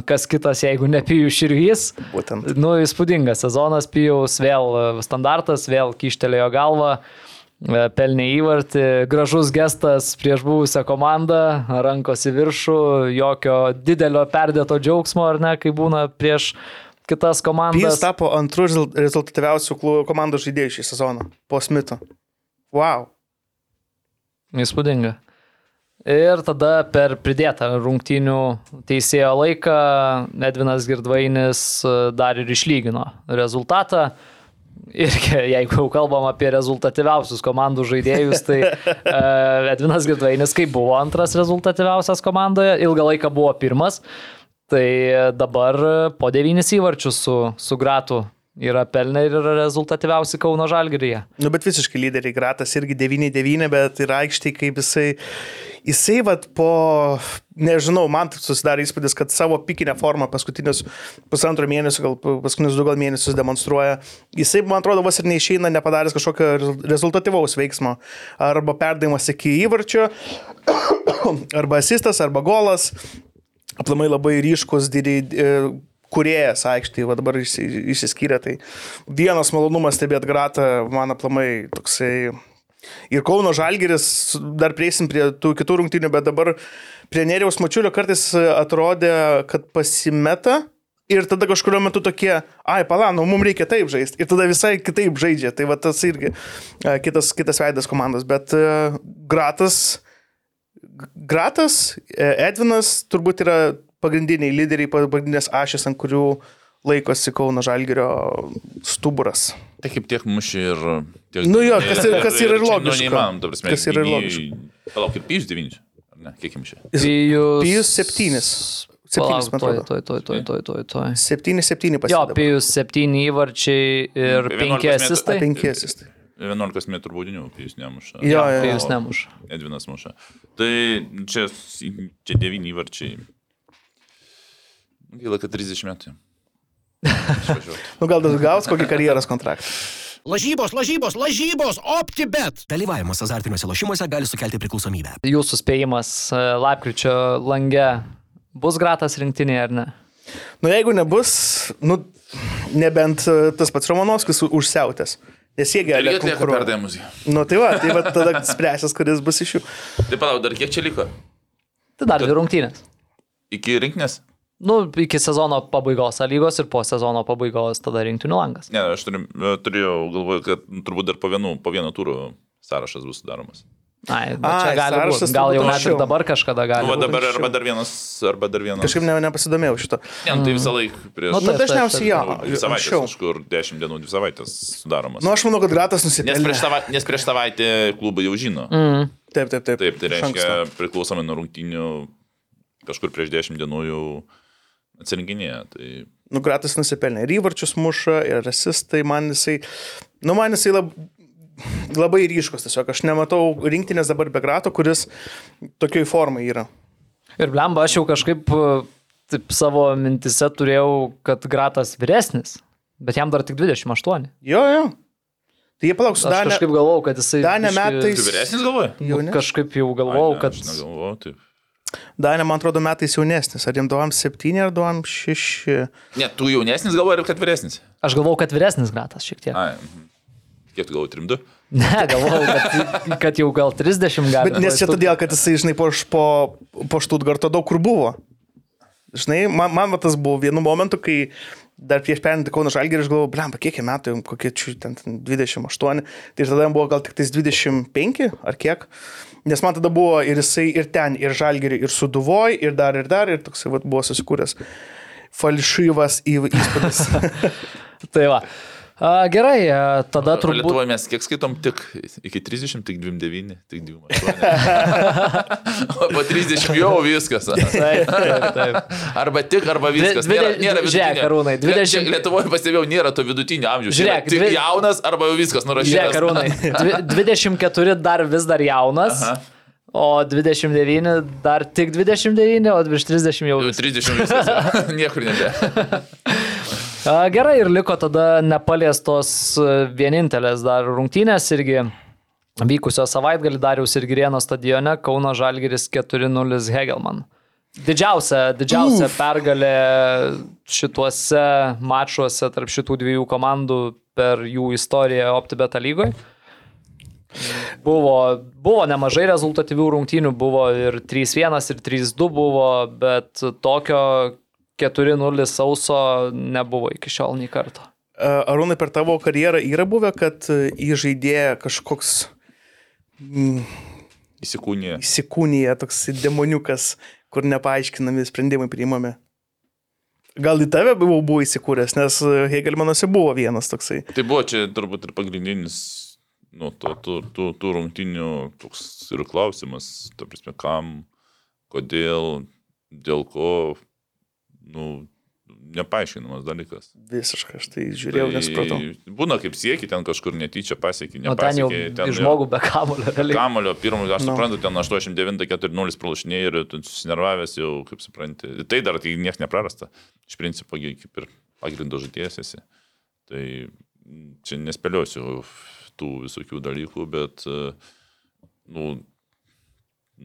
kas kitas, jeigu ne Pijų Širvys. Būtent. Nu, įspūdingas sezonas, Pijaus vėl standartas, vėl kištelėjo galvą. e, pelnė įvartį, gražus gestas prieš buvusią komandą, rankos į viršų, jokio didelio perdėto džiaugsmo, ar ne, kai būna prieš kitas Jis komandas. tapo antrų rezul- rezultatyviausių komandos žaidėjų šį sezoną po Smito. Wow. Įspūdinga. Ir tada per pridėtą rungtynių teisėjo laiką Edvinas Girdvainis e, dar ir išlygino rezultatą. Ir jeigu jau kalbam apie rezultatyviausius komandų žaidėjus, tai uh, Edvinas Girdvainis, kai buvo antras rezultatyviausias komandoje, ilgą laiką buvo pirmas, tai dabar po devynis įvarčius su, su Gratu yra pelnę ir yra rezultatyviausi Kauno Žalgiryje. Nu, bet visiškai lyderiai Gratas irgi 9-9, bet ir aikštai kaip jisai, jisai vad po, nežinau, man susidarė įspūdis, kad savo pikinę formą paskutinius pusantro mėnesio, gal paskutinius du gal mėnesius demonstruoja. Jisai, man atrodo, vos ir neišeina nepadaręs kažkokio rezu- rezultatyvaus veiksmo. Arba perdavimas iki įvarčio, arba asistas, arba golas. Aplamai labai ryškus didžiai kuriejas aikštėje, va dabar išsi- išsiskyrė. Tai vienas malonumas stebėti gratą, man aplamai toksai. Ir Kauno Žalgeris, dar prieisim prie tų kitų rungtynių, bet dabar prie Neriaus Mačiulio kartais atrodė, kad pasimeta. Ir tada kažkurio metu tokie, ai, palano, mums reikia taip žaisti. Ir tada visai kitaip žaidžia. Tai va tas irgi kitas, kitas veidas komandos. Bet e, Gratas, Gratas, e, Edvinas turbūt yra pagrindiniai lyderiai, pagrindinės ašės, ant kurių laikosi Kauno Žalgerio stuburas. Tai kaip tiek mušė ir... Tiek, Nu jo, kas ir- kas yra ir čia, logiška. Nu, neįmanom, ta prasme. Kas yra ir gynėjui- Palauk, ir pijus 9. Ar ne? Kiek mušė? Pijus. Pijus septynis. Septynis, man Toj, atrodo. toj, toj, toj, toj, toj, toj. 7-7 Jo, pasidavė. Pijus septyni įvarčiai ir 11 penki metų- asistai. Penki asistai. 11 m baudinių pijus nemuša. Jo, jo, jo. Pijus nemuša. Edvinas muša. Tai čia, čia 9 įvarčiai. Gaila, kad 30 metų. Nu gal dar gaus kokį karjeros kontraktą. Lažybos, lažybos, lažybos, OptiBet. Dalyvavimas azartiniuose lošimuose gali sukelti priklausomybę. Jūsų spėjimas e, lapkričio lange bus gratas rinktinėje ar ne? Nu jeigu nebus, nu nebent e, tas pats Romanovskis užsiautęs. Nes jie gali jie atlieka perdavimus. Nu tai va, tai va tada spręsis, kuris bus iš jų. Tai palauk, dar kiek čia liko? Tai dar dvi rungtynės. Iki rinkinės? Nu, iki sezono pabaigos A lygos ir po sezono pabaigos tada rinktinių langas. Ne, aš turiu, turėjau galvoje, kad turbūt dar po vieno, po vieno turo sąrašas bus sudaromas. Ai, bet Ai, čia gali sąrašas būt. Gal jau net ir dabar kažkada Nu, gali. būt. dabar arba dar vienas, arba dar vienas. Kažkaip ne, nepasidomėjau šito. Ne, nu, tai visą laiką prieš... Nu, Nu taip, dažniausiai jo, Nu, dvi savaitės, kažkur 10 dienų, 2 savaitės sudaromas. Nu aš manau, kad Gratas nes, nusipelnė. prieš sava, nes prieš savaitę klubai jau žino. Mm. Taip, taip, taip. Taip, tai Iš reiškia, priklausomai nuo rungtynių, kažkur prieš 10 dienų jau atsirinkinėja. Tai Nu, Gratas nusipelnė. Ir įvarčius muša, ir asistai, man jisai, nu, man jisai lab, labai ryškus tiesiog. Aš nematau rinktinės dabar be Grato, kuris tokioj formai yra. Ir blemba, aš jau kažkaip e, taip savo mintise turėjau, kad Gratas vyresnis, bet jam dar tik 28. Jo, jo. Tai jie palauks, Aš Danė, kažkaip galvojau, kad jisai... Biškį- metais- tu vyresnis galvoji? jaune, Kažkaip jau galvojau, kad... Aš negalvoju, taip. Danė, man atrodo, metais jaunesnis. Ar jam duom 7 ar duom 6? Ne, tu jaunesnis galvoji, ar kad vyresnis? Aš galvojau, kad vyresnis Gratas šiek tiek. Ai, mhm. kiek tu galvoji, 3-2? Ne, galvojau, kad, kad jau gal 30 gali. Bet nes čia todėl, kad jisai, žinai, po, po, po Štutgarto daug kur buvo. Žinai, man, man tas buvo vienu momentu, kai dar prieš perinti Kauno Žalgirį, aš galvojau, blem, kiek jam metų, kokie čia ten ten 28, tai tada jam buvo gal tik tais 25 ar kiek. Nes man tada buvo ir jisai ir ten, ir Žalgirį, ir Suduvoj, ir dar, ir dar, ir toksai va, buvo susikūręs falšyvas įspūdis. Tai va. A, gerai, tada turbūt... Lietuvoje mes kiek skaitom tik iki 30, tik 29, tik 28. o po 30 jau viskas. Taip, taip, taip. Arba tik, arba viskas. Dvi- Nėra, nėra žiūrėk, vidutinio. Arūnai, 20 Čia Lietuvoje pastebėjau, nėra to vidutinio amžiaus. Žiūrėk, tik dvi- jaunas, arba jau viskas nurašytas. Žiūrėk, Karūnai, dvi- 24 dar vis dar jaunas, Aha. o 29 dar tik 29, o virš 30 jau. Jau vis- 30 viskas. Niekur nebe. Gerai, ir liko tada nepaliestos e, vienintelės dar rungtynės irgi vykusios savaitgalį Dariaus ir Girieno stadione Kauno Žalgiris 4-0 Hegelman. Didžiausia, didžiausia pergalė šituose mačuose tarp šitų dviejų komandų per jų istoriją OptiBeta lygoje. Buvo, buvo nemažai rezultatyvių rungtynių, buvo ir 3-1, ir 3-2 buvo, bet tokio 4-0 sauso nebuvo iki šiol nei karto. E, Arūnai, per tavo karjerą yra buvę, kad e, į žaidėją kažkoks mm, Įsikūnė. įsikūnyje toks demoniukas, kur nepaaiškinami sprendimai priimami. Gal į tave buvau buvo įsikūręs, nes e, Hegelmanuose buvo vienas toksai. Tai buvo čia turbūt ir pagrindinis, nu, to, tų, tų, tų rungtinių toks ir klausimas, ta prasme, kam, kodėl, dėl ko, nu, nepaaiškinamas dalykas. Visiškai, aš tai žiūrėjau, nesupratau. Būna kaip siekia, ten kažkur netyčia pasiekė, O ten jau iš žmogų be kamulio, realiai. Kamulio, pirmo, aš Nu. suprantu, ten 89-4-0 pralašinėjai ir tu susinervavęs jau, kaip supranti. Tai dar tai niekas neprarasta. Iš principo, kaip ir pagrindo žaidėjas esi. Tai čia nespėliosiu tų visokių dalykų, bet, e, nu,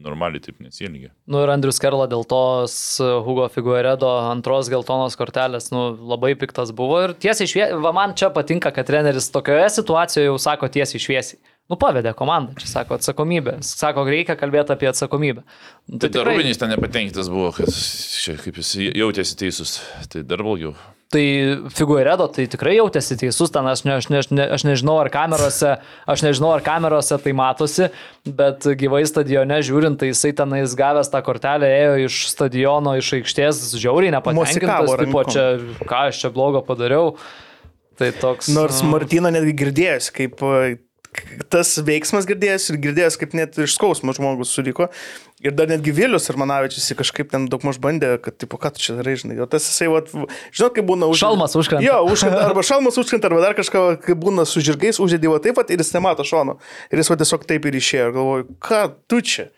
normaliai taip nesielgia. Nu ir Andrius Kerla dėl tos Hugo Figueredo antros geltonos kortelės, nu labai piktas buvo ir tiesiai šviesiai, va man čia patinka, kad treneris tokioje situacijoje jau sako tiesiai šviesiai. Nu pavedė komandą, čia sako atsakomybė, sako, reikia kalbėti apie atsakomybę. Nu, Tai dar tikrai- Rubinis ten nepatenkintas buvo, kad čia kaip jis jautėsi teisus. Tai dar blogiau. Tai Figueredo tai tikrai jautėsi teisus, ten aš, ne, aš, ne, aš, ne, aš nežinau, ar kamerose, aš nežinau, ar kamerose tai matosi, bet gyvai stadione žiūrint, tai jisai tenais gavęs tą kortelę ėjo iš stadiono, iš aikštės, žiauriai nepatenkintas, tipo, rankom. čia, ką aš čia blogo padariau. Tai toks. Nors nu, Martina netgi girdėjęs, kaip tas veiksmas girdėjęs ir girdėjęs, kaip net iš skausmo žmogus suriko. Ir dar netgi Vilius ir Manavičius kažkaip ten daug maž bandė, kad, tipo, ką tu čia darai, žinai. O tas jisai, vat, žinot, kaip būna už... Šalmas užkrenta. Jo, užkrenta, arba šalmas užkrenta, arba dar kažką, kai būna su žirgais, uždėdavo taip pat ir jis nemato šono. Ir jis va tiesiog taip ir išėjo. Ir galvoju, ką tu čia?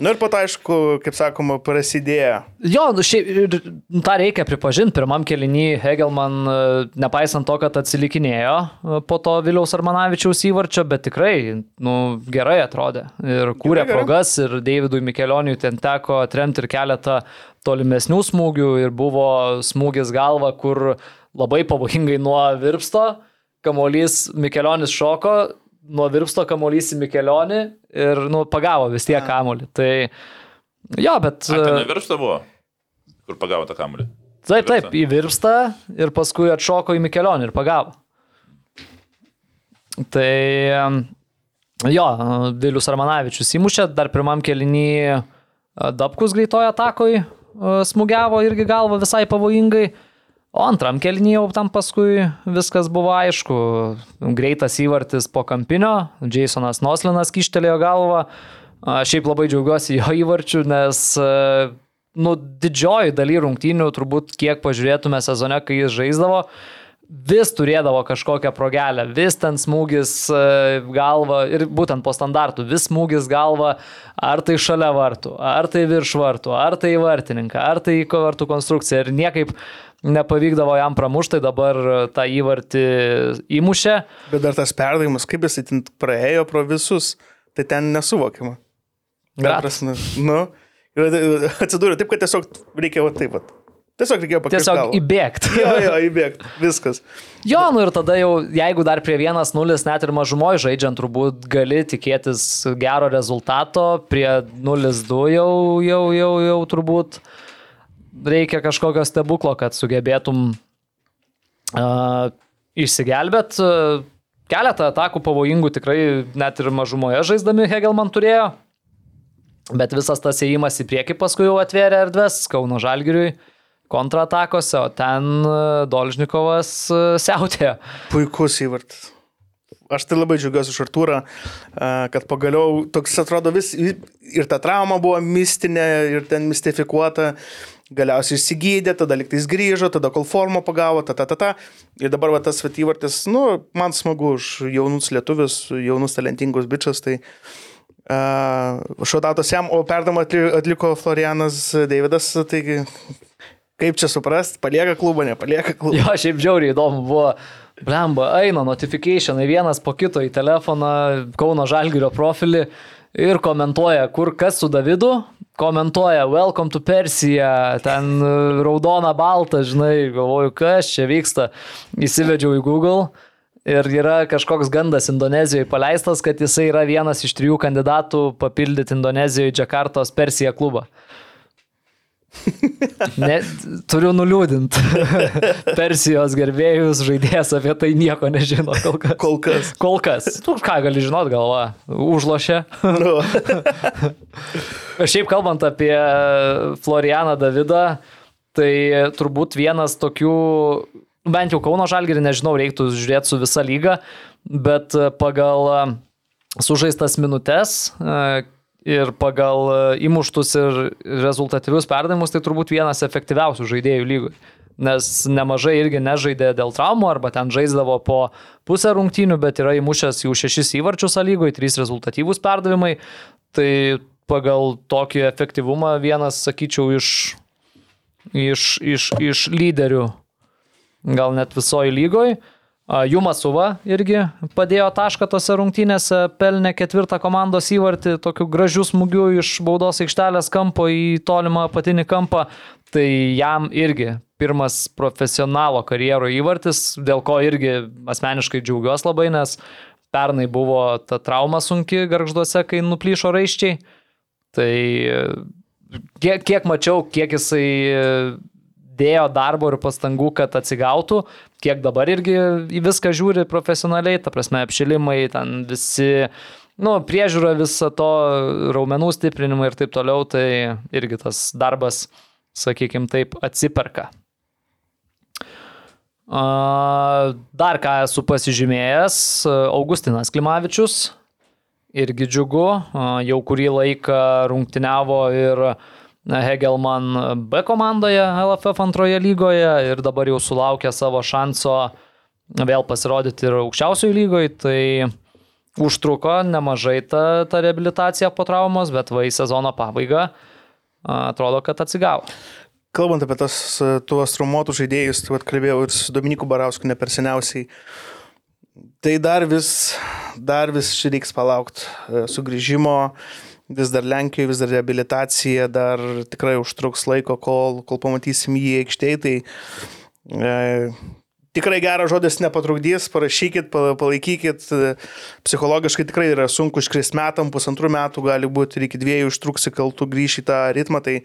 Na ir po to, aišku, kaip sakoma, prasidėjo. Jo, nu šiaip ir nu, tą reikia pripažinti. Pirmam kelinį Hegelman, e, nepaisant to, kad atsilikinėjo e, po to Viliaus Armanavičiaus įvarčio, bet tikrai nu, gerai atrodė. Ir kūrė Gerai, gerai. progas ir Davidui Mikelioniui ten teko atremti ir keletą tolimesnių smūgių ir buvo smūgis galva, kur labai pavojingai nuo virpsto, kamuolys Mikelionis šoko, nuo virpsto kamuolys į Mikelionį ir nu, pagavo vis tiek kamuolį. Tai jo, bet... Ar ten e, neviršta buvo? Kur pagavo tą kamuolį? Taip, taip, Virpsta. įvirpsta ir paskui atšoko į Mikelionį ir pagavo. Tai em, jo, Vilius Armanavičius įmušė, dar pirmam kelinį e, Dabkus greitojo atakoj e, smūgiavo irgi galva visai pavojingai. O antram kelnyje jau tam paskui viskas buvo aišku. Greitas įvartis po kampinio, Jasonas Noslinas kištelėjo galvą. Šiaip labai džiaugiuosi jo įvarčiu, nes e, nu, didžioji daly rungtynių, turbūt kiek pažiūrėtume sezone, kai jis žaisdavo, vis turėdavo kažkokią progelę, vis ten smūgis e, galva ir būtent po standartų, vis smūgis galva, ar tai šalia vartų, ar tai virš vartų, ar tai į vartininką, ar tai į vartų konstrukciją ir niekaip nepavykdavo jam pramušti, dabar tą įvartį įmušė. Bet dar tas perdavimas, kaip jis ten praėjo pro visus, tai ten nesuvokiama. Ta Gratas. Nu, atsidūrė taip, kad tiesiog reikėjo taip. Va. Tiesiog reikėjo pakeisti. Tiesiog įbėgti. Jo, jo, įbėgti. Viskas. Jo, nu ir tada jau, jeigu dar prie 1-0 net ir mažumoje žaidžiant, turbūt gali tikėtis gero rezultato, prie 0-2 jau, jau, jau, jau turbūt reikia kažkokio stebuklo, kad sugebėtum uh, išsigelbėt. Uh, keletą atakų pavojingų tikrai net ir mažumoje žaisdami Hegelman turėjo, bet visas tas įėjimas į priekį paskui jau atvėrė erdves Kauno Žalgiriui kontratakose, o ten e, Dolžnikovas e, siautėjo. Puikus įvartis. Aš tai labai džiaugiuosi už Artūrą, a, kad pagaliau toks atrodo vis ir ta trauma buvo mistinė, ir ten mistifikuota. Galiausiai išsigydė, tada liktais grįžo, tada kol formą pagavo, ta, ta, ta, ta. Ir dabar va, tas vatyvartis, nu, man smagu už jaunus lietuvius, jaunus talentingus bičias, tai uh, šaudatos jam, o perdamą atli- atliko Florianas Davidas, taigi kaip čia suprast, palieka klubą, nepalieka klubą. Jo, šiaip žiauriai įdomu buvo. Blemba, eina notifikationai vienas po kito į telefoną, Kauno Žalgirio profilį ir komentuoja, kur kas su Davidu, komentuoja, welcome to Persija, ten e, raudona balta, žinai, galvoju, kas čia vyksta. Įsivedžiau į Google Ir yra kažkoks gandas Indonezijoje paleistas, kad jisai yra vienas iš trijų kandidatų papildyti Indonezijoje Džakartos Persija klubą. Ne, turiu nuliūdinti. Persijos gerbėjus žaidėjas apie tai nieko nežino kol kas. Kol kas. Kol kas. Tu ką gali žinot galva? Užlošė. Nu, Šiaip kalbant apie Florianą Davidą, tai turbūt vienas tokių, bent jau Kauno Žalgirį, nežinau, reiktų žiūrėti su visa lyga, bet pagal sužaistas minutės ir pagal e, įmuštus ir rezultatyvius perdavimus, tai turbūt vienas efektyviausių žaidėjų lygui. Nes nemažai irgi nežaidė dėl traumų arba ten žaisdavo po pusę rungtynių, bet yra įmušęs jau šešis įvarčius lygoje, trys rezultatyvūs perdavimai. Tai pagal tokį efektyvumą vienas, sakyčiau, iš, iš, iš, iš lyderių, gal net visoji lygoje. Jumasuva irgi padėjo tašką tose rungtynėse, pelnė ketvirtą komandos įvartį, tokiu gražiu smūgiu iš baudos aikštelės kampo į tolimą apatinį kampą. Tai jam irgi pirmas profesionalo karjero įvartis, dėl ko irgi asmeniškai džiaugiuosi labai, nes pernai buvo ta trauma sunki garžduose, kai nuplyšo raiščiai. Tai kiek, kiek mačiau, kiek jisai dėjo darbo ir pastangų, kad atsigautų, kiek dabar irgi į viską žiūri profesionaliai, ta prasme, apšilimai, ten visi, nu, priežiūra viso to, raumenų stiprinimai ir taip toliau, tai irgi tas darbas, sakykime taip, atsiperka. Dar ką esu pasižymėjęs, Augustinas Klimavičius, irgi džiugu, jau kurį laiką rungtiniavo ir Hegelman B komandoje LFF antroje lygoje ir dabar jau sulaukė savo šanso vėl pasirodyti ir aukščiausioje lygoje, tai užtruko nemažai ta, ta reabilitacija po traumos, bet va į sezono pabaigą atrodo, kad atsigavo. Kalbant apie tas, tuos traumuotus žaidėjus, tai kalbėjau ir su Dominiku Barausku ne per seniausiai. Tai dar vis, dar vis reiks palaukti sugrįžimo, vis dar Lenkijoje, vis dar rehabilitacija, dar tikrai užtruks laiko, kol, kol pamatysim jį aikštėje. Tai e, tikrai geras žodis nepatrukdys, parašykit, palaikykit. Psichologiškai tikrai yra sunku iškris metam, pusantrų metų, gali būti ir iki dviejų užtruksi, kol tu grįši į tą ritmą. Tai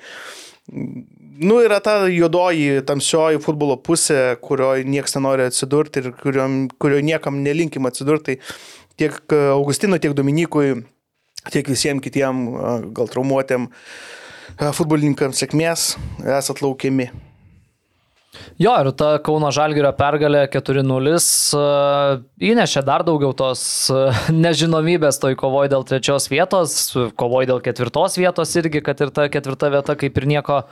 nu, yra ta juodoji, tamsioji futbolo pusė, kurioje niekas nenori atsidurti ir kurioje kurio niekam nelinkim atsidurti. Tai tiek Augustinui, tiek Dominikui, tiek visiems kitiem gal traumuotėm futbolininkams sėkmės, esat laukiami. Jo, ir ta Kauno Žalgirio pergalė 4-0 įnešė dar daugiau tos nežinomybės toj kovoj dėl trečios vietos, kovoj dėl ketvirtos vietos irgi, kad ir ta ketvirta vieta kaip ir nieko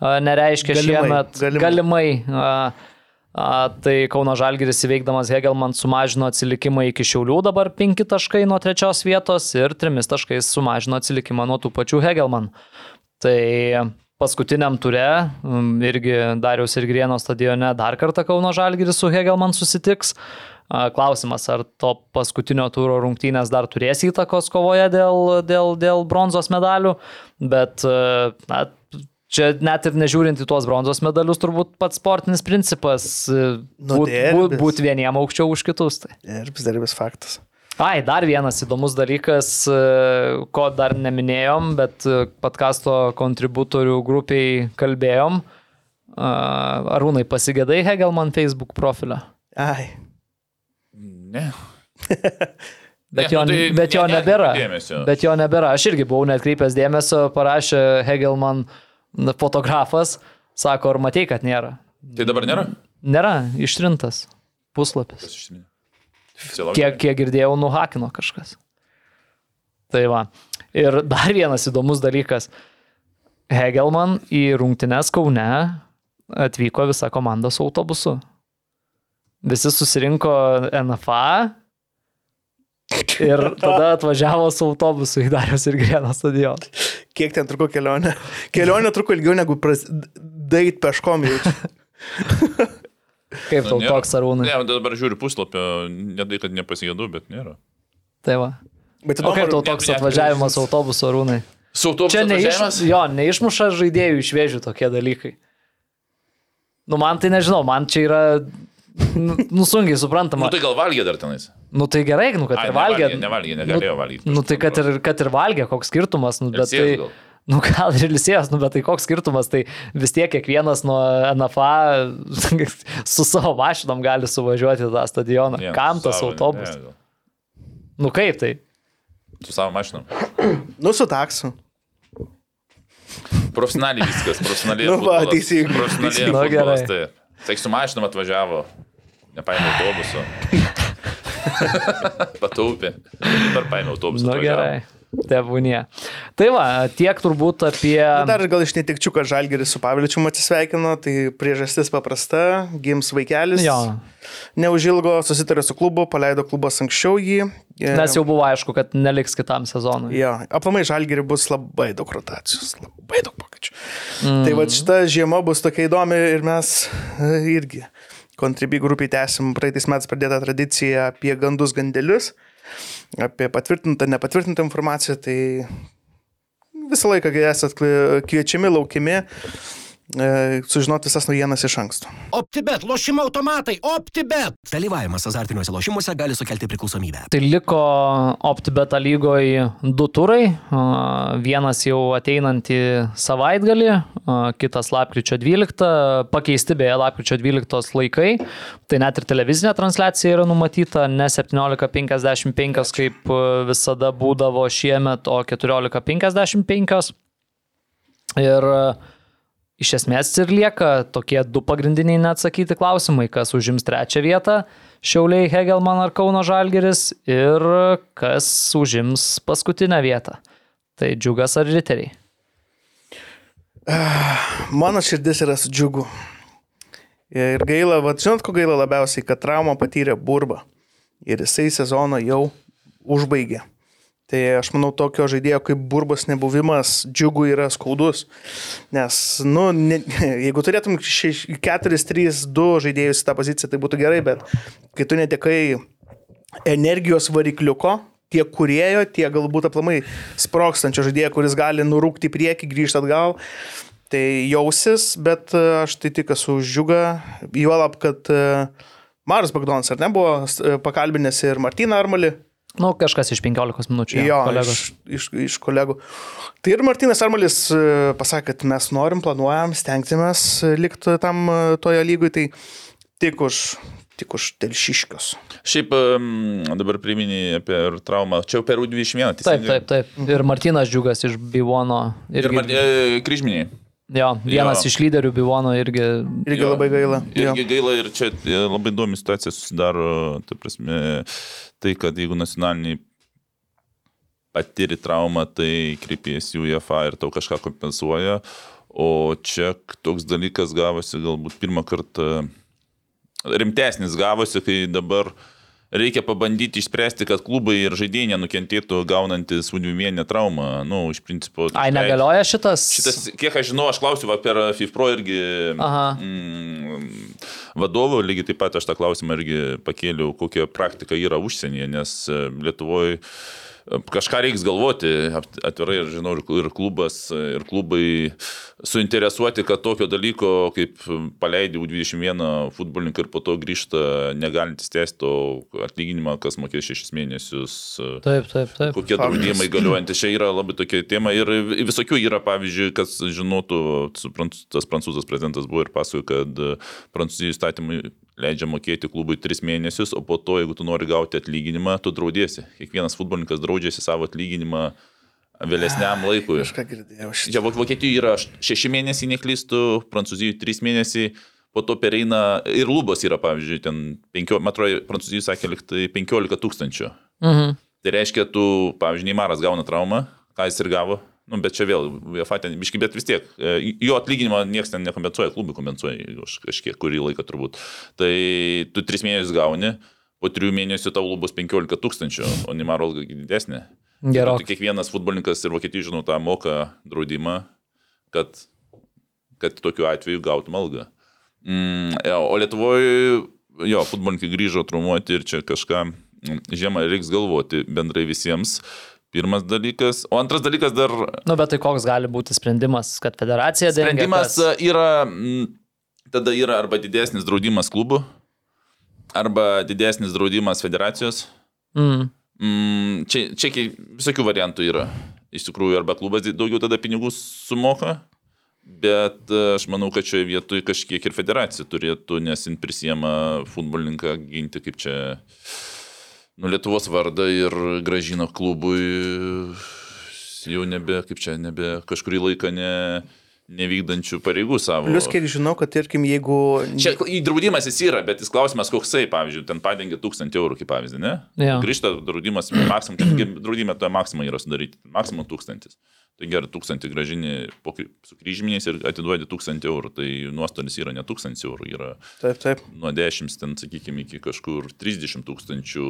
nereiškia galimai, šiemet. Galimai. galimai tai Kauno Žalgiris įveikdamas Hegelman sumažino atsilikimą iki Šiaulių, dabar 5 taškai nuo trečios vietos ir 3 taškais sumažino atsilikimą nuo tų pačių Hegelman. Tai paskutiniam ture irgi Dariaus ir Grieno stadione dar kartą Kauno Žalgiris su Hegelman susitiks. Klausimas, ar to paskutinio turo rungtynės dar turės įtakos kovoje dėl, dėl, dėl bronzos medalių, bet na, Čia net ir nežiūrint į tuos bronzos medalius, turbūt pats sportinis principas būt, būt, būt vieniem aukščiau už kitus. Tai. Ir derbis faktas. Ai, dar vienas įdomus dalykas, ko dar neminėjom, bet podkasto kontributorių grupiai kalbėjom. Arūnai, pasigėdai Hegelman Facebook profilio? Ai. Ne. Bet, jo, nu tai bet jo ne- nebėra. dėmesio. Bet jo nebėra. Aš irgi buvau netkreipęs dėmesio, parašė Hegelman na, fotografas, sako, ar matei, kad nėra. Tai dabar nėra? Nėra, ištrintas puslapis. Kiek, kiek girdėjau, nuhakino kažkas. Tai va. Ir dar vienas įdomus dalykas. Hegelman į rungtynes Kaune atvyko visa komanda su autobusu. Visi susirinko NFA ir tada atvažiavo su autobusu į Darius ir Grėno stadioną. Kiek ten truko kelionė? Kelionė truko ilgiau negu dait peškom jau. Kaip tau nėra. toks arūnai? Ne, dabar žiūriu puslapio, ne tai, kad nepasigėdu, bet nėra. Tai va. Bet O kaip tau įdomu, toks ne- atvažiavimas autobusu arūnai? Su autobusu Čia neiš, jo, neišmuša žaidėjų iš vėžių tokie dalykai. Nu, man tai nežinau, man čia yra Nu, nu sunkiai suprantama. Nu tai gal valgė dar tenais. Nu tai gerai, nu kad Ai, ir valgė. nevalgė, nevalgė, negalėjo valgyti. Nu tai kad ir, kad ir valgė, koks skirtumas, nu bet tai... gal. Nu gal ir ilsėjęs, nu bet tai koks skirtumas, tai vis tiek kiekvienas nuo NFA su savo mašinom gali suvažiuoti tą stadioną. Vienas Kam tas savo, autobusas? ne, gal. Nu kaip tai? Su savo mašinom. Nu, su taksu. Profesionaliai viskas, profesionaliai. Nu va, teisingai. Profesionaliai. Nu, gerai. Tai, Sakyk, su mašinom atvažiavo, nepaėmė autobuso. Pataupė. Dabar paėmė autobusą. Nu atvažiavo. gerai. Tebūnie. Tai va, tiek turbūt apie... Na, dar gal iš netikčių, kad Žalgeris su Pavličiu atsisveikino, tai priežastis paprasta, gims vaikelis. Jo. Neužilgo susitarė su klubu, paleido klubas anksčiau jį. E, Nes jau buvo aišku, kad neliks kitam sezonui. Jo, aplamai Žalgerį bus labai daug rotacijos, labai daug pokyčių. Mm. Tai va šita žiema bus tokia įdomi ir mes e, irgi Contribui grupiai tęsim praeitais metais pradėtą tradiciją apie gandus gandelius, apie patvirtintą, nepatvirtintą informaciją, tai visą laiką, esat kvi- kviečiami, laukiami, e, sužinoti visas naujienas iš anksto. OptiBet, lošimo automatai, OptiBet. Dalyvavimas azartiniuose lošimuose gali sukelti priklausomybę. Tai liko OptiBeta lygoje du turai. A, Vienas jau ateinantį savaitgalį, a, kitas lapkričio 12, pakeisti beje lapkričio 12 laikai. Tai net ir televizinė transliacija yra numatyta ne 17.55, kaip a, visada būdavo šiemet, o 14.55. Ir a, iš esmės ir lieka tokie du pagrindiniai neatsakyti klausimai, kas užims trečią vietą - Šiauliai, Hegelman ar Kauno Žalgeris ir kas užims paskutinę vietą. Tai džiugas ar riteriai. Mano širdis yra su džiugu. Ir gaila, va, žinot, ko gaila labiausiai, kad traumą patyrė burba. Ir jisai sezoną jau užbaigė. Tai aš manau, tokio žaidėjo kaip burbas nebuvimas džiugu yra skaudus. Nes, nu, ne, jeigu turėtum 4-3-2 žaidėjus į tą poziciją, tai būtų gerai, bet kai tu netekai energijos varikliuko, tiek kurėjo, tiek galbūt aplamai sprokstančio žaidėjo, kuris gali nurūkti į priekį, grįžti atgal, tai jausis, bet e, aš tai tik esu už džiugą, juolab, kad e, Maras Bagdonas ar ne buvo e, pakalbinęs ir Martyną Armalį, Nu, kažkas iš 15 minučių. jo, kolegos. iš, iš, iš kolegų. Tai ir Martynas Armalis e, pasakė, kad mes norim, planuojam, stengsimės e, likti tam e, toje lygui, tai tik už, tik už telšiškius. Šiaip dabar priminė apie ir traumą. Čia jau per U21. Taip, taip, taip. Ir Martinas Džiugas iš Bivono. Ir Irgi, mar- e, kryžminiai. Jo, vienas Jo. iš lyderių Bivono irgi. Irgi Jo. labai gaila. Jo. Irgi gaila ir čia e, labai įdomi situacija susidaro, tai prasme, tai kad jeigu nacionaliniai patiri traumą, tai kreipiesi į UEFA ir tau kažką kompensuoja, o čia toks dalykas gavosi galbūt pirmą kartą rimtesnis gavosi, kai dabar reikia pabandyti išspręsti, kad klubai ir žaidėjai nenukentėtų gaunantis udvimienę traumą. Nu, iš principo. Ai, negalioja šitas. Šitas, kiek aš žinau, aš klausiu per FIFPro irgi Aha. mm, vadovų, lygiai taip pat aš tą klausimą irgi pakėliau, kokia praktika yra užsienyje, nes e, Lietuvoje kažką reiks galvoti, atvirai ir žinau, ir kl- ir klubas, ir klubai suinteresuoti, kad tokio dalyko, kaip paleidė U21 futbolininką ir po to grįžta negalintis tęsti to atlyginimą, kas mokės šešis mėnesius. Taip, taip, taip. kokie draudimai galiuojantys. Čia yra labai tokia tema ir visokių yra, pavyzdžiui, kas žinotų, tas prancūzas prezidentas buvo ir pasakojo, kad prancūzijos įstatymai leidžia mokėti klubui 3 mėnesius, o po to, jeigu tu nori gauti atlyginimą, tu draudėsi. Kiekvienas futbolininkas draudžiasi savo atlyginimą vėlesniam laikui. Kažką girdėjau. šitą. Čia Vok- Vokietijoje yra 6 mėnesiai neklystų, Prancūzijoje 3 mėnesiai, po to pereina ir lubos yra, pavyzdžiui, ten 5, man atrodo, Prancūzijoje sakė liktai 15 tūkstančių. Mhm. Tai reiškia, tu, pavyzdžiui, Neimaras gauna traumą, ką jis ir gavo, nu, bet čia vėl, UEFA ten, biški, bet vis tiek, e, jo atlyginimą niekas ten nekompensuoja, klubai kompensuoja už kažkiek kurį laiką turbūt. Tai tu 3 mėnesius gauni, po 3 mėnesių tau bus 15 tūkstančių, o Neimaro alga didesnė. Gerokai. Tai kiekvienas futbolininkas ir Vokietijai, žinau, tą moka draudimą, kad, kad tokiu atveju gautum algą. Mm, jo, o Lietuvoje, jo, futbolininkai grįžo traumuoti ir čia kažką mm, žiemą reiks galvoti bendrai visiems. Pirmas dalykas. O antras dalykas dar Nu, bet tai koks gali būti sprendimas, kad federacija dengia. sprendimas kas- yra, mm, tada yra arba didesnis draudimas klubų, arba didesnis draudimas federacijos. Mm. Mm, čia, čia visokių variantų yra. Iš tikrųjų, arba klubas daugiau tada pinigų sumoka, bet e, aš manau, kad šioje vietoje kažkiek ir federacija turėtų, nes jin prisiema futbolininką ginti kaip čia, nu, Lietuvos vardą ir gražino klubui jau nebe, kaip čia, nebe kažkurį laiką ne, nevykdančių pareigų savo. Plius, kiek žinau, kad, tarkim, jeigu... Čia įdraudimas jis yra, bet jis klausimas koksai, pavyzdžiui, ten padengia 1000 eurų, kaip pavyzdį, ne? Jo. Grįžta draudimas, maksimum, draudime to maksimum yra sudaryti, maksimum 1000. Tai gerai, 1000 gražini su kryžminiais ir atiduodi 1000 eurų, tai nuostolis yra ne 1000 eurų, yra Taip, taip. nuo 10, ten, sakykime, iki kažkur 30 tūkstančių.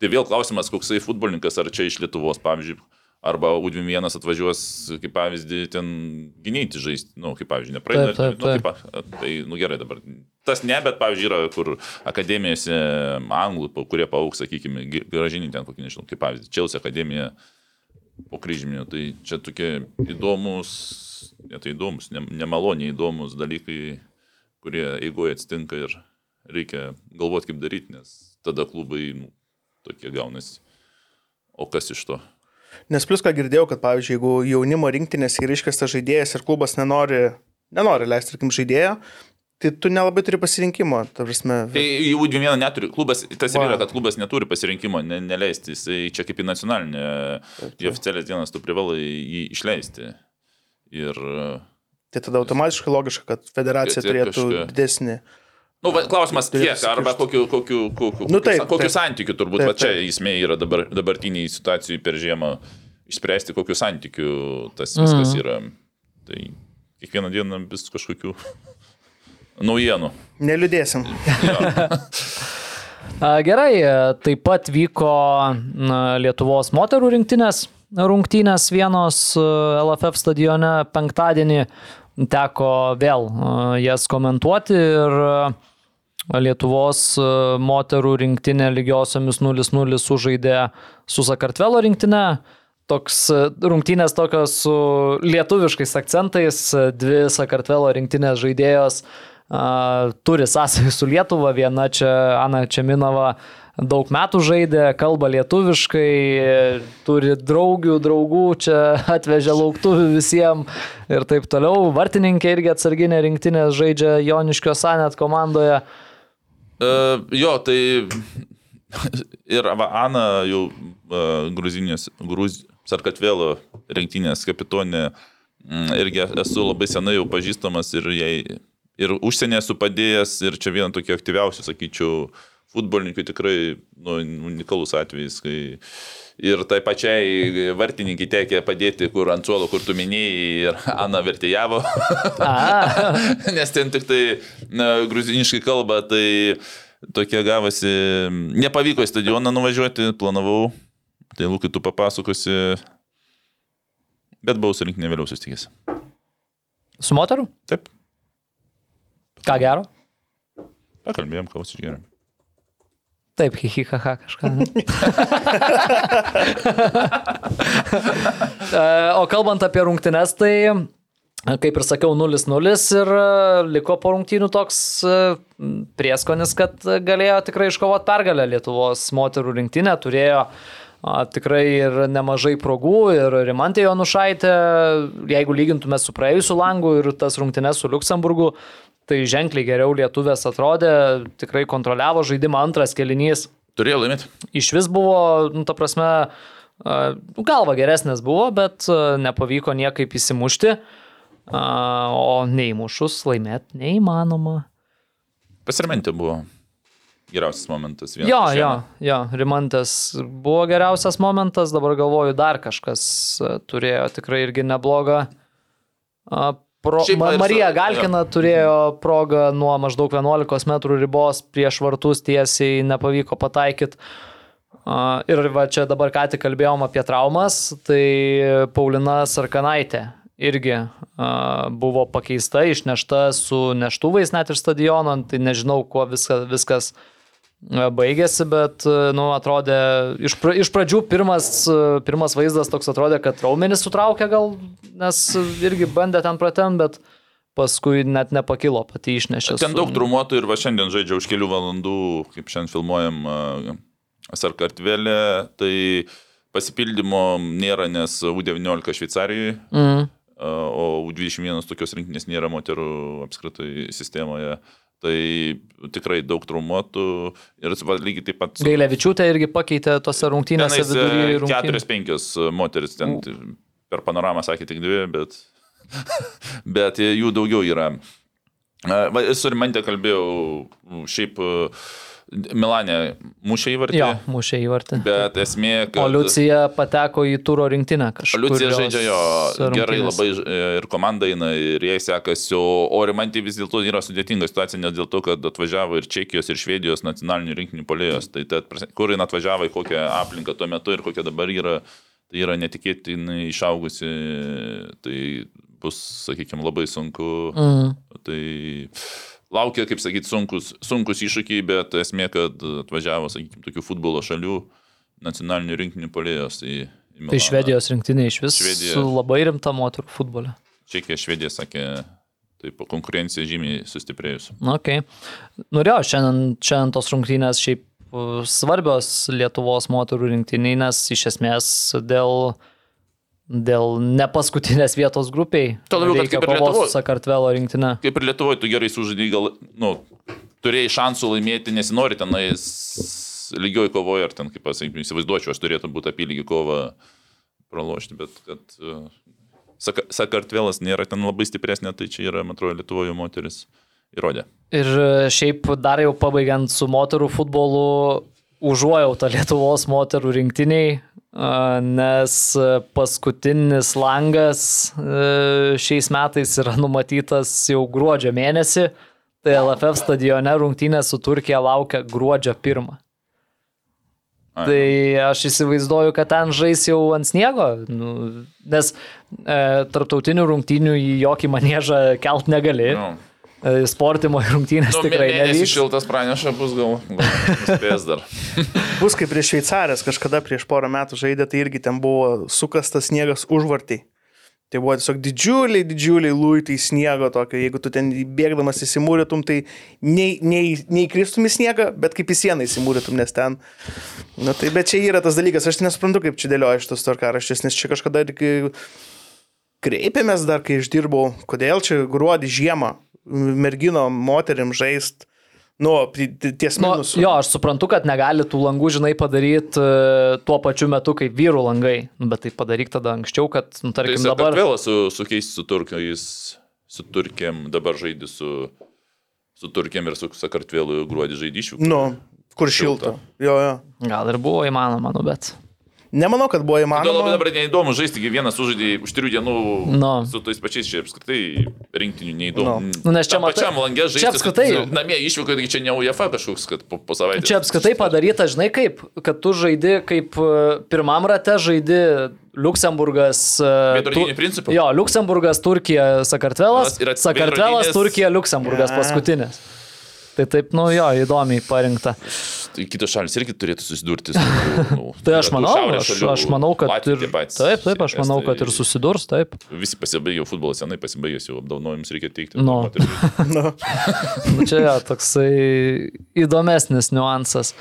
Tai vėl klausimas, koksai futbolininkas, ar čia iš Lietuvos, pavyzdžiui, arba U21 atvažiuos, kaip pavyzdį, ten gynyti žaisti, nu, kaip pavyzdžiui, nepraeina. Taip, taip, Nu, kaip, tai, nu gerai dabar. Tas ne, bet, pavyzdžiui, yra, kur akademijose anglų, po- kurie paauks, sakykime, gražinį ten kokį, nežinau, kaip pavyzdį, Čelsi akademija po kryžminio. Tai čia tokie įdomus, ne tai įdomus, ne, nemaloniai įdomus dalykai, kurie eigoje atsitinka ir reikia galvoti, kaip daryti, nes tada klubai nu, tokie gaunasi. O kas iš to? Nes plus ką girdėjau, kad, pavyzdžiui, jeigu jaunimo rinktinės yra iškestas žaidėjas ir klubas nenori, nenori leisti, tarkim, žaidėjo, tai tu nelabai turi pasirinkimo. Ta prasme, Tai jau dvi vieną neturi. Klubas, tas ir yra, kad klubas neturi pasirinkimo ne, neleisti. Jisai čia kaip į nacionalinę, į oficialias dienas tu privalai jį išleisti. Ir, tai tada automatiškai logiška, kad federacija ir turėtų kažką- didesnį. nu, va, klausimas kiek, arba kokiu, kokiu, kokiu, Nu, taip, kokiu taip. santykiu turbūt, Taip, va čia esmė yra dabar, dabartiniai situacijai per žiemą išspręsti, kokiu santykiu tas viskas yra. Tai kiekvieną dieną vis kažkokių naujienų. Neliūdėsim. Gerai, e, taip pat vyko na, Lietuvos moterų rinktinės rungtynės vienos e, LFF stadione penktadienį. Teko vėl e, jas komentuoti ir Lietuvos moterų rinktinė lygiosiomis 0-0 sužaidė su Sakartvelo rinktinė. Toks rungtynės tokios su lietuviškais akcentais, dvi Sakartvelo rinktinės žaidėjos turi sąsajų su Lietuva, viena čia Ana Čeminova daug metų žaidė, kalba lietuviškai, turi draugių, draugų, čia atvežė lauktuvių visiems ir taip toliau. Vartininkė irgi atsarginė rinktinė žaidžia Joniškio Sanet komandoje. Uh, jo, tai ir va, Ana jau uh, Gruzinės, Gruz, Sarkatvelo rinktinės kapitonė, mm, irgi esu labai senai jau pažįstamas ir jai ir užsienė esu padėjęs ir čia viena tokia aktyviausia, sakyčiau, futbolininkų tikrai nu, unikalus atvejis, kai ir tai pačiai vartininkai tekė padėti, kur ant suolo, kur tu minėjai, ir Ana vertėjavo. Nes ten tik tai na, gruziniškai kalba, tai tokia gavosi. Nepavyko į stadioną nuvažiuoti, planavau. Tai Lukai, tu papasakosi. Bet buvau su rinkinė vėliau susitikęs. su moteru? Taip, Ką gero? pakalbėjom, kavos išgėrėm. Taip, hihihaha kažką. E, o kalbant apie rungtynes, tai kaip ir sakiau, 0-0 ir e, liko po rungtynių toks e, prieskonis, kad galėjo tikrai iškovoti pergalę Lietuvos moterų rinktinė, turėjo a, tikrai ir nemažai progų ir Rimantė Jonušaitė, jeigu lygintume su praėjusiu langu ir tas rungtynes su Luksemburgu, tai ženkliai geriau lietuvės atrodė, tikrai kontroliavo žaidimą antras kelinys. Turėjau laimėti. Iš vis buvo, nu, ta prasme, galva geresnės buvo, bet nepavyko niekaip įsimušti, o neįmušus laimėti neįmanoma. Pasirmentė buvo geriausias momentas. Jo, jo, jo, Rimantas buvo geriausias momentas, dabar galvoju, dar kažkas a, turėjo tikrai irgi neblogą. a, Pro, Šiaip Ma, ir Marija Galkina turėjo progą nuo maždaug 11 m ribos prieš vartus tiesiai nepavyko pataikyti. Uh, ir va čia dabar ką tik kalbėjom apie traumas, tai Paulina Sarkanaitė irgi buvo pakeista, išnešta su neštuvais net iš stadiono, tai nežinau, kuo viskas, viskas uh, baigėsi, bet, uh, nu, atrodė, iš, pra, iš pradžių pirmas, uh, pirmas vaizdas toks atrodė, kad raumenis sutraukė gal, nes irgi bandė ten pratem, bet paskui net nepakilo pati išnešė. Ten daug trumuotų ir va šiandien žaidžia už kelių valandų, kaip šiandien filmuojam Sarkartvelė, tai pasipildymo nėra, nes U19 Šveicarijoje, Mm. a, o U21 tokios rinkinės nėra moterų apskritai sistemoje. Tai tikrai daug trumuotų ir va, lygiai taip pat... su- Gailevičiūtė irgi pakeitė tose rungtynėse Tenais, vidury e, rungtynių. keturios, penkios moteris ten per panoramą sakė tik dvi, bet, bet jų daugiau yra. E, va, Su Rimantė kalbėjau, šiaip e, Milanė mušė įvartį, Jo, mušė įvartį. bet esmė, kad... O Liucija pateko į turo rinktinę kažkur. Liucija žaidžia jo gerai labai ž- ir komanda eina ir jai sekasi, o, Rimantė vis dėlto yra sudėtinga situacija, nes dėl to, kad atvažiavo ir Čekijos, ir Švedijos nacionalinių rinkinių polėjos. Tai ta, prasme, kur jin atvažiavo, į kokią aplinką tuo metu ir kokia dabar yra, tai yra netikėtinai išaugusi, tai bus, sakykime, labai sunku. Mm. Tai laukia, kaip sakyti, sunkus, sunkus iššūkiai, bet esmė, kad atvažiavo, sakykime, tokių futbolo šalių nacionalinių rinkinių polėjos. Tai, Tai. Švedijos rinktinė iš vis Švedija. su labai rimta moterų futbole. Čekija, Švedija sakė, tai po konkurencija žymiai sustiprėjus. Na, okay. Norėjau, šiandien, šiandien tos rungtynės šiaip uh, svarbios Lietuvos moterų rinktiniai, nes iš esmės dėl, dėl nepaskutinės vietos grupiai. Tuo labiau, kad kaip ir kovos Lietuvoj. su Sakartvelo rinktinė. Kaip ir Lietuvoje, tu gerai sužaidai, gal, nu, turėjai šansų laimėti, nesinori tenais lygioj kovoje, ar ten, kaip pasakyti, įsivaizduočiau, aš turėtų būti apylygį kovą pralošti, bet kad uh, Saka- Sakartvelas nėra ten labai stipresnė, tai čia yra, man atrodo, Lietuvoje moteris įrodė. Ir uh, šiaip dar jau pabaigiant su moterų futbolu, užuojautą Lietuvos moterų rinktiniai, nes paskutinis langas uh, šiais metais yra numatytas jau gruodžio mėnesį. Tai LFF stadione rungtynės su Turkija laukia gruodžio pirmą. Ai, Tai aš įsivaizduoju, kad ten žais jau ant sniego, nu, nes e, tarptautinių rungtynių į jokį manėžą kelt negali. Nu, E, Sportimo rungtynės nu, tikrai mėnesį nevyks. šiltas praneša, bus gal, spės dar. Bus kaip prieš Šveicarės, kažkada prieš porą metų žaidė, tai irgi ten buvo sukastas sniegas užvartai. Tai buvo tiesiog didžiuliai, didžiuliai luitai sniego tokio, jeigu tu ten bėgdamas įsimūrėtum, tai nei, nei, neįkristum į sniegą, bet kaip į sieną įsimūrėtum, nes ten. Na tai bet čia yra tas dalykas, aš nesuprantu, kaip čia dėlioja šitas tvarkaraštis, nes čia kažkada irgi kreipėmės dar, kai išdirbau, kodėl čia gruodį žiemą mergino moterim žaist, nu, pri- ties Nu, minusų. jo, aš suprantu, kad negali tų langų, žinai, padaryti tuo pačiu metu kaip vyrų langai, nu, bet tai padaryk tada anksčiau, kad, nu, Tai tarkim, dabar... Sakartvelas su, su keis su turkiais, su turkiam dabar žaidži su, su turkiam ir su Sakartvelu gruodį žaidži iš jų. Nu, kur šilta. Jo, jo. Gal ir buvo įmanoma, nu, bet... Nemanau, kad buvo Man labai įmanoma. dabar neįdomu žaisti, kai vienas sužaidė už trijų dienų No. su tais pačiais, čia apskritai rinktinių neįdomu. Nu, nes čia Tam matai- pačiam langė žaisti. čia apskritai- su- Namie išvyko, tai čia ne UEFA kažkoks, kad po, po savaitės. Čia apskritai padaryta, žinai, kaip, kad tu žaidi kaip e, pirmam rate žaidi Luksemburgas. e, Veidrodiniu Tu- principu? Jo, Luksemburgas, Turkija, Sakartvelas. Sakartvelas, Turkija, Luksemburgas Ja. Tai taip, nu jo, įdomiai parinkta. Tai kitos šalis irgi turėtų susidurti su... Nu, Tai aš manau, aš, aš manau, kad ir... Taip, taip, aš manau, kad ir susidurs, taip. Visi pasibaigė futbolas, senai pasibaigęs, jau apdaunojimus reikia teikti. Nu. Moterys. Nu, Nu, čia jo, toksai įdomesnis niuansas.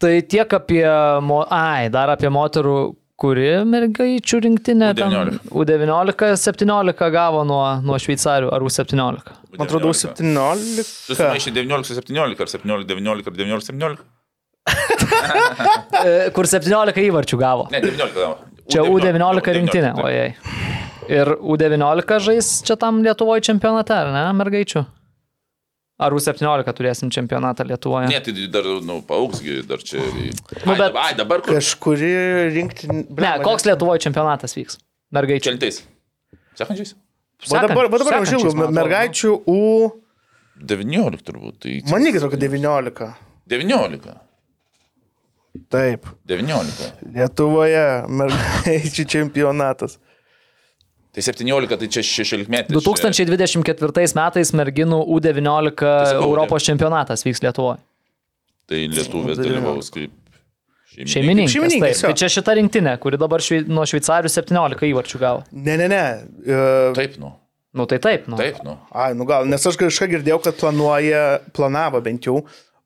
Tai tiek apie, mo... ai, dar apie moterų, kuri mergaičių rinktinė. ten U19. U19, 17 gavo nuo, nuo šveicarių, ar U17. man atrodo, 17. Susimaišė 19-17 ar 17-19 ar 19-17? E, Kur 17 įvarčių gavo. Ne, 19 gavo. Čia U19 rinktinė, ojei. Ir U19 žais čia tam Lietuvoje čempionate, ar ne, mergaičių? Ar U17 turėsim čempionatą Lietuvoje? Ne, tai dar, nu, paaugsgi, dar čia. Ai, Nu, bet- dabar, ai, dabar kur? Kažkuri rinkti. Ne, koks Lietuvoje čempionatas vyks? Mergaičių. Keltais. Sekančiais? Va dabar, va dabar man atrodo. mergaičių U. 19 turbūt. Tai Man irgi atrodo, kad 19. 19. Taip. 19. Lietuvoje mergaičių čempionatas. Tai 17, tai čia 16 metų. 2024 metais merginų U19 sakau, Europos čempionatas vyks Lietuvoje. Tai lietuvės dalyvaus kaip. Šeimininkas. šeimininkės, Taip, jo. tai čia šita rinktinė, kuri dabar švei, nuo šveicarių 17 įvarčių gavo. Ne, ne, ne. Uh, Taip, nu. Nu tai taip, nu. Taip, nu. Ai, nu gal, nes aš kažką girdėjau, kad planuoja, planavo bent jau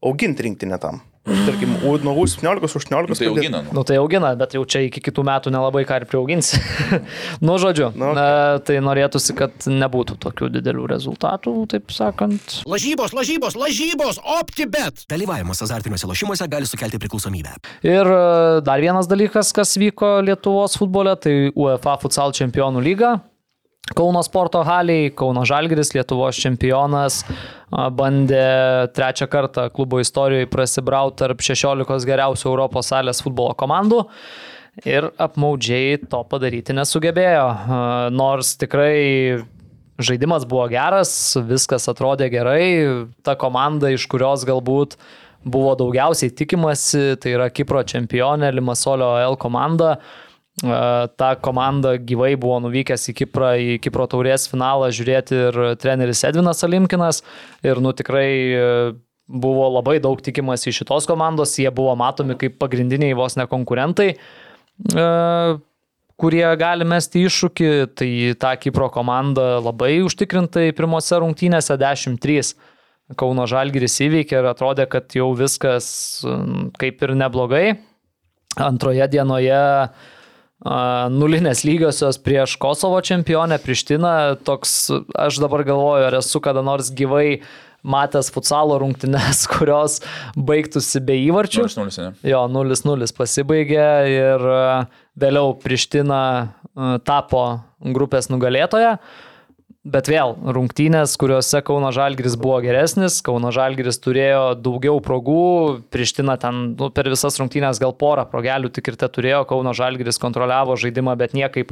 auginti rinktinę tam. Tarkim, u- nuo U17, U18. Tai augina, nu. Nu tai augina, bet jau čia iki kitų metų nelabai ką ir priauginsi. nu, žodžiu, Nu, nu, okay. tai norėtųsi, kad nebūtų tokių didelių rezultatų, taip sakant. Lažybos, lažybos, lažybos, OptiBet. Dalyvavimas azartiniuose lošimuose gali sukelti priklausomybę. Ir e, dar vienas dalykas, kas vyko Lietuvos futbole, tai UEFA Futsal čempionų lyga. Kauno sporto haliai, Kauno Žalgris, Lietuvos čempionas, bandė trečią kartą klubo istorijoje prasibrauti tarp 16 geriausių Europos salės futbolo komandų. Ir apmaudžiai to padaryti nesugebėjo. Nors tikrai žaidimas buvo geras, viskas atrodė gerai, ta komanda, iš kurios galbūt buvo daugiausiai tikimasi, tai yra Kipro čempionė Limasolio L komanda. Ta komanda gyvai buvo nuvykęs į Kiprą, į Kipro taurės finalą žiūrėti ir treneris Edvinas Alimkinas. Ir nu tikrai e, buvo labai daug tikimas iš šitos komandos, jie buvo matomi kaip pagrindiniai vos ne konkurentai e, kurie gali mesti iššūkį, tai tą Kipro komandą labai užtikrintai pirmose rungtynėse 10-3 Kauno Žalgiris įveikė ir atrodė, kad jau viskas kaip ir neblogai. Antroje dienoje a, nulinės lygiosios prieš Kosovo čempionę Prištiną. Toks, aš dabar galvoju, ar esu kada nors gyvai matęs futsalo rungtynes, kurios baigtųsi be įvarčių. 0-0, ne? Jo, 0-0 pasibaigė ir e, vėliau Priština e, tapo grupės nugalėtoja. Bet vėl, rungtynės, kuriuose Kauno Žalgris buvo geresnis, Kauno Žalgris turėjo daugiau progų, Priština ten nu, per visas rungtynės gal porą progelių tik ir te turėjo, Kauno Žalgris kontroliavo žaidimą, bet niekaip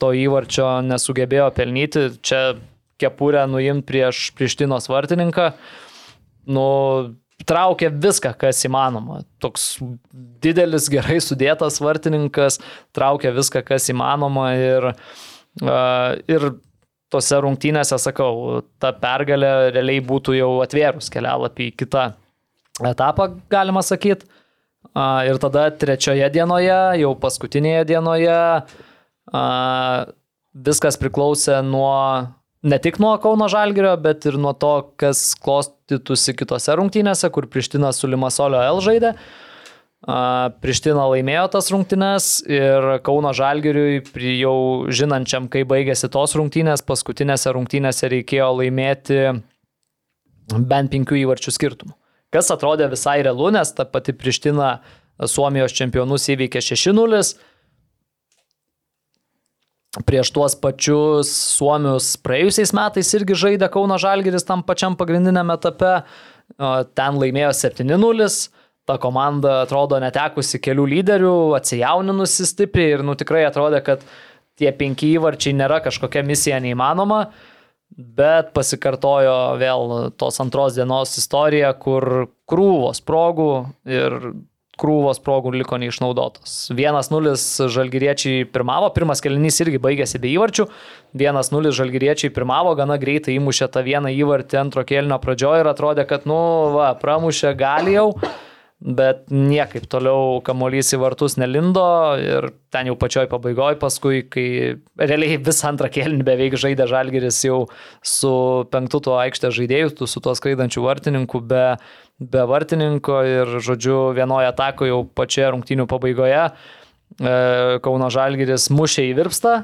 to įvarčio nesugebėjo pelnyti. Čia kepurę nuimti prieš Prištinos vartininką. Nu, traukė viską, kas įmanoma. Toks didelis, gerai sudėtas vartininkas, traukė viską, kas įmanoma ir, uh, ir tose rungtynėse, sakau, ta pergalė realiai būtų jau atvėrus kelialapį į kitą etapą, galima sakyti. Ir tada trečioje dienoje, jau paskutinėje dienoje, viskas priklausė nuo, ne tik nuo Kauno Žalgirio, bet ir nuo to, kas klostytųsi kitose rungtynėse, kur Priština su Limasolio L žaidė. Priština laimėjo tas rungtynes ir Kauno Žalgiriui, jau žinančiam, kai baigėsi tos rungtynės, paskutinėse rungtynėse reikėjo laimėti bent penkių įvarčių skirtumų. Kas atrodė visai realu, nes ta pati Priština Suomijos čempionus įveikė 6-0. Prieš tuos pačius Suomius praėjusiais metais irgi žaidė Kauno Žalgiris tam pačiam pagrindiniam etape. Ten laimėjo 7-0 ta komanda atrodo netekusi kelių lyderių, atsijauninusi stipriai ir nu tikrai atrodė, kad tie penki įvarčiai nėra kažkokia misija neįmanoma, bet pasikartojo vėl tos antros dienos istorija, kur krūvos progų ir krūvos progų liko neišnaudotos. 1-0 žalgyriečiai pirmavo, pirmas kelinys irgi baigėsi be įvarčių, 1-0 žalgyriečiai pirmavo, gana greitai įmušė tą vieną įvartį antro kelinio pradžioje ir atrodė, kad, nu, va, pramušė gali jau bet niekaip toliau kamuolys į vartus nelindo ir ten jau pačioj pabaigoje paskui, kai realiai visą antrą kėlinį beveik žaidė Žalgeris jau su penktu tuo aikštės žaidėjų, su tuo skraidančiu vartininku, be, be vartininko ir, žodžiu, vienoje atako jau pačioje rungtynių pabaigoje e, Kauno Žalgeris mušė į virpstą,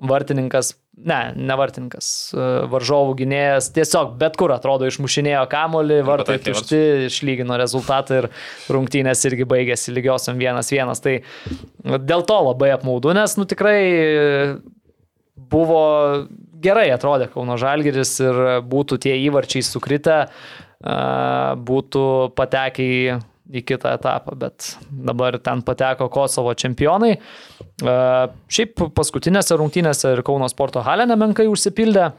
vartininkas, ne, ne vartininkas, e, varžovų gynėjas, tiesiog bet kur atrodo išmušinėjo kamolį, vartai tušti, išlygino rezultatą ir rungtynės irgi baigėsi lygiosiam 1-1. Tai dėl to labai apmaudu, nes nu tikrai buvo gerai atrodė Kauno Žalgiris ir būtų tie įvarčiai sukritę, e, būtų patekę į į kitą etapą, bet dabar ten pateko Kosovo čempionai. E, Šiaip paskutinėse rungtynėse ir Kauno sporto halė nemenkai užsipildė,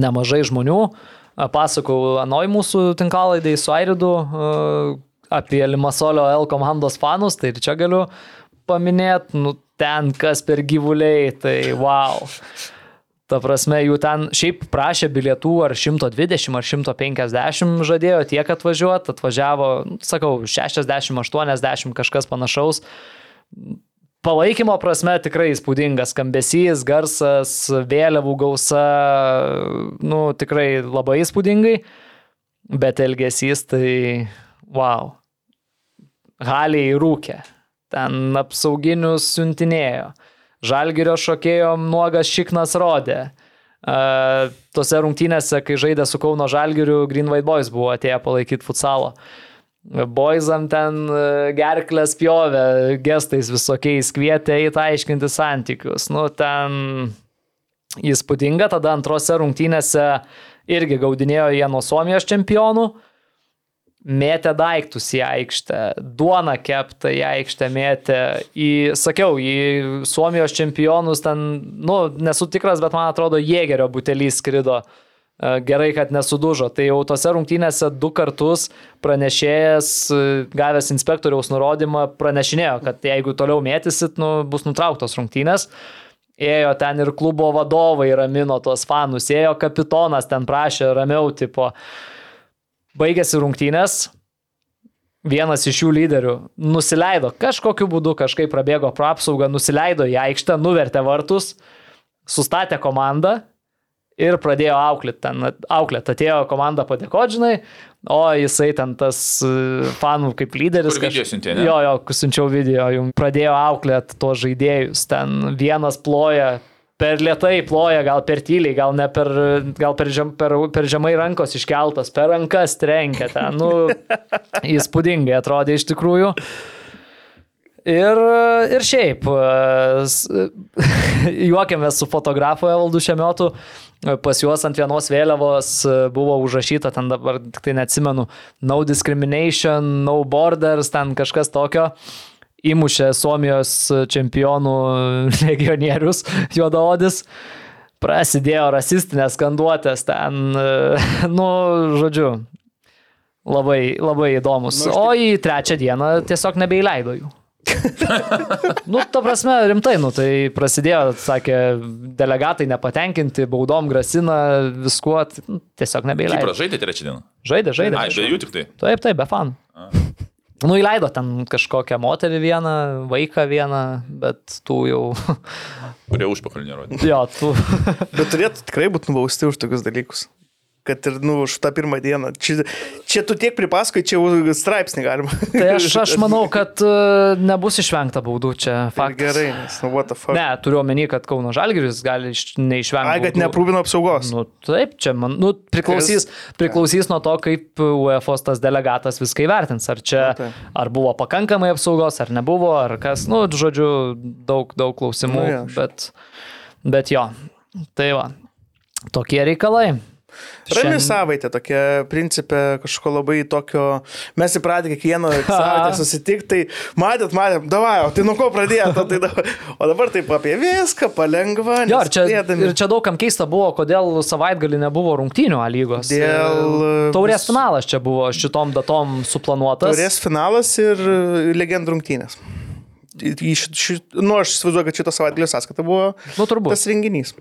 nemažai žmonių. E, Pasakau Anoj mūsų tinklalaidai su Airidu e, apie Limasolio L komandos fanus, tai ir čia galiu paminėti, nu ten kas per gyvuliai, tai wow. Ta prasme, jų ten šiaip prašė bilietų ar 120 ar 150 žadėjo tiek atvažiuoti, atvažiavo, sakau, 60, 80 kažkas panašaus. palaikymo prasme tikrai įspūdingas skambesys, garsas, vėliavų gausa, nu tikrai labai įspūdingai, bet elgesys tai wow. Haliai rūkė, ten apsauginius siuntinėjo, žalgerio šokėjom nuogas šiknas rodė. Uh, tose rungtynėse, kai žaidė su Kauno Žalgiriu, Green White Boys buvo atėję palaikyti futsalo. Boizam ten e, gerklės pjovė, gestais visokiais kvietė į tą aiškinti santykius. Nu, ten įspūdinga, tada antrose rungtynėse irgi gaudinėjo jie nuo Suomijos čempionų, mėtė daiktus į aikštę, duoną keptą į aikštę mėtė, į, sakiau, į Suomijos čempionus ten, nu, nesu tikras, bet man atrodo, Jėgerio butelys skrido. E, Gerai, kad nesudužo. Tai jau tose rungtynėse du kartus pranešėjas, e, gavęs inspektoriaus nurodymą, pranešinėjo, kad jeigu toliau mėtysit, nu, bus nutrauktos rungtynės. Ėjo ten ir klubo vadovai ramino tuos fanus, ėjo kapitonas ten prašė ramiau, tipo, baigėsi rungtynės, vienas iš jų lyderių nusileido kažkokiu būdu, kažkaip prabėgo pro apsaugą, nusileido į aikštę, nuvertė vartus, sustatė komandą ir pradėjo auklėti. Ten auklėt, atėjo komanda padėkodžinai, o jisai ten tas e, fanų kaip lyderis. Kur video siuntė, ne? Jo, jo, siunčiau video, jums pradėjo auklėti tuos žaidėjus. Ten vienas ploja per lietai ploja, gal per tyliai, gal, ne per, gal per, žem, per, per žemai rankos iškeltas, per rankas trenkia ten. Nu, įspūdingai atrodė iš tikrųjų. Ir, ir šiaip, juokiamės su fotografu Evaldu Šemiotu, pas juos ant vienos vėliavos buvo užrašyta, ten dabar tik tai neatsimenu, no discrimination, no borders, ten kažkas tokio. Įmušė Suomijos čempionų legionierius juodaodis. Prasidėjo rasistinės skanduotės ten, nu, žodžiu, labai, labai įdomus. Nu, aš O į trečią dieną tiesiog nebeįleido jų. nu, ta prasme, rimtai, nu, tai prasidėjo, sakė, delegatai nepatenkinti, baudom grasina, viskuo, nu, tiesiog nebeįleido. Kipras žaidė trečią dieną. Žaidė, žaidė. Ai, be jų tik tai. Taip, taip, be fanų. Nu, įleido ten kažkokią moterį vieną, vaiką vieną, bet tų jau, Kurie užpakalį nerodė. jo, tų. Bet turėtų tikrai būti nubausti už tokius dalykus. Kad ir, nu, už tą pirmą dieną. Čia, čia tu tiek pripasakoji, čia jau straipsnį galima. Tai aš, aš manau, kad e, nebus išvengta baudų čia Ir faktas. Gerai, nes, nu, what the fuck. Ne, turiu omeny, kad Kauno Žalgiris gali iš- neišvengti. Ai, kad baudų. neprūvino apsaugos. Nu, taip, čia man, nu, priklausys, priklausys nuo to, kaip UEFA tas delegatas viską įvertins. Ar čia, Nu, ar buvo pakankamai apsaugos, ar nebuvo, ar kas, nu, žodžiu, daug, daug klausimų, Nu, jo, bet, bet jo, tai va, tokie reikalai. Rami Šiandien- savaitė, tokia principė kažko labai tokio, mes įpratę kiekvieną savaitę susitikti, tai matėt, matėt, davai, o tai nuo ko pradėjote, tai davai. O dabar taip apie viską, palengva. Jo, ir čia, neskubėdami. ir čia daugam keista buvo, kodėl savaitgalį nebuvo rungtynių A lygos. Dėl, Taurės finalas čia buvo šitom datom suplanuotas. Turės finalas ir legendų rungtynės. Į- į ši- ši- Nu, aš įsivaizduoju, kad šito savaitgalio sąskaita buvo Nu, turbūt. tas renginys.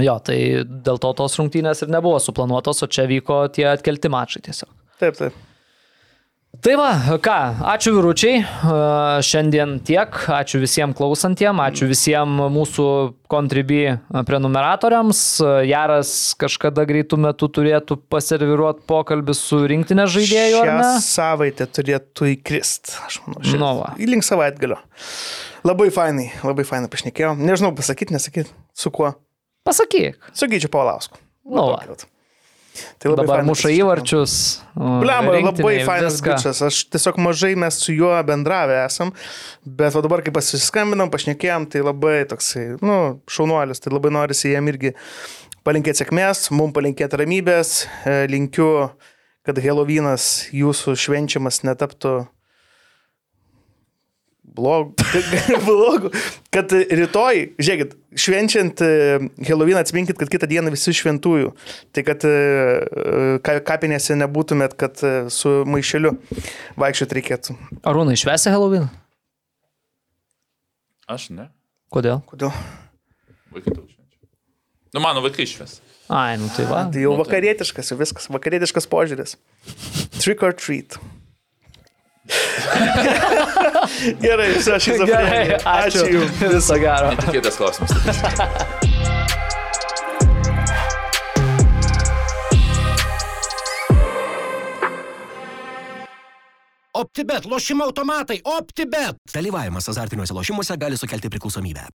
Jo, tai dėl to tos rungtynės ir nebuvo suplanuotos, o čia vyko tie atkelti mačai tiesiog. Taip, taip. Tai va, ką, ačiū vyručiai, šiandien tiek, ačiū visiems klausantiem, ačiū visiems mūsų kontribi prenumeratoriams. Jaras kažkada greitų metų turėtų paserviruoti pokalbį su rinktinė žaidėju, ar Šią savaitę turėtų įkrist, aš manau. šią- Nu va. Į link savaitgalio. Labai fainai, labai fainai pašnekėjau. Nežinau, pasakyti, nesakyti, su kuo. Pasakyk. Su Gyčiu Paulausku. Nu va. Tai labai Dabar muša įvarčius. Blemba, labai fainas bičias. Aš tiesiog mažai mes su juo bendravę esam, bet dabar, kai pasiskambinam, pašnekėjom, tai labai toksai, nu, šaunuolis, tai labai norisi jam irgi palinkėti sėkmės, mums palinkėti ramybės, e, linkiu, kad Helovynas jūsų švenčiamas netaptų blogų. blogų. Kad rytoj, žiūrėkit, švenčiant Helovyną atsiminkit, kad kitą dieną visi šventųjų. Tai kad e, ka- kapinėse nebūtumėt, kad e, su maišeliu vaikščioti reikėtų. Arūnai, švesi Halloween? Aš ne. Kodėl? Kodėl? Vaikai daug švenčia. Nu, mano vaikai išves. Ai, nu tai va. Tai jau Nu, tai- vakarietiškas, jau viskas, vakarietiškas požiūris. Trick or treat. Gerai, viso šis Gerai, ačiū. Ačiū jums. Viso gero. Netikėtas klausimas. OptiBet, lošimo automatai, OptiBet. Dalyvavimas azartiniuose lošimuose gali sukelti priklausomybę.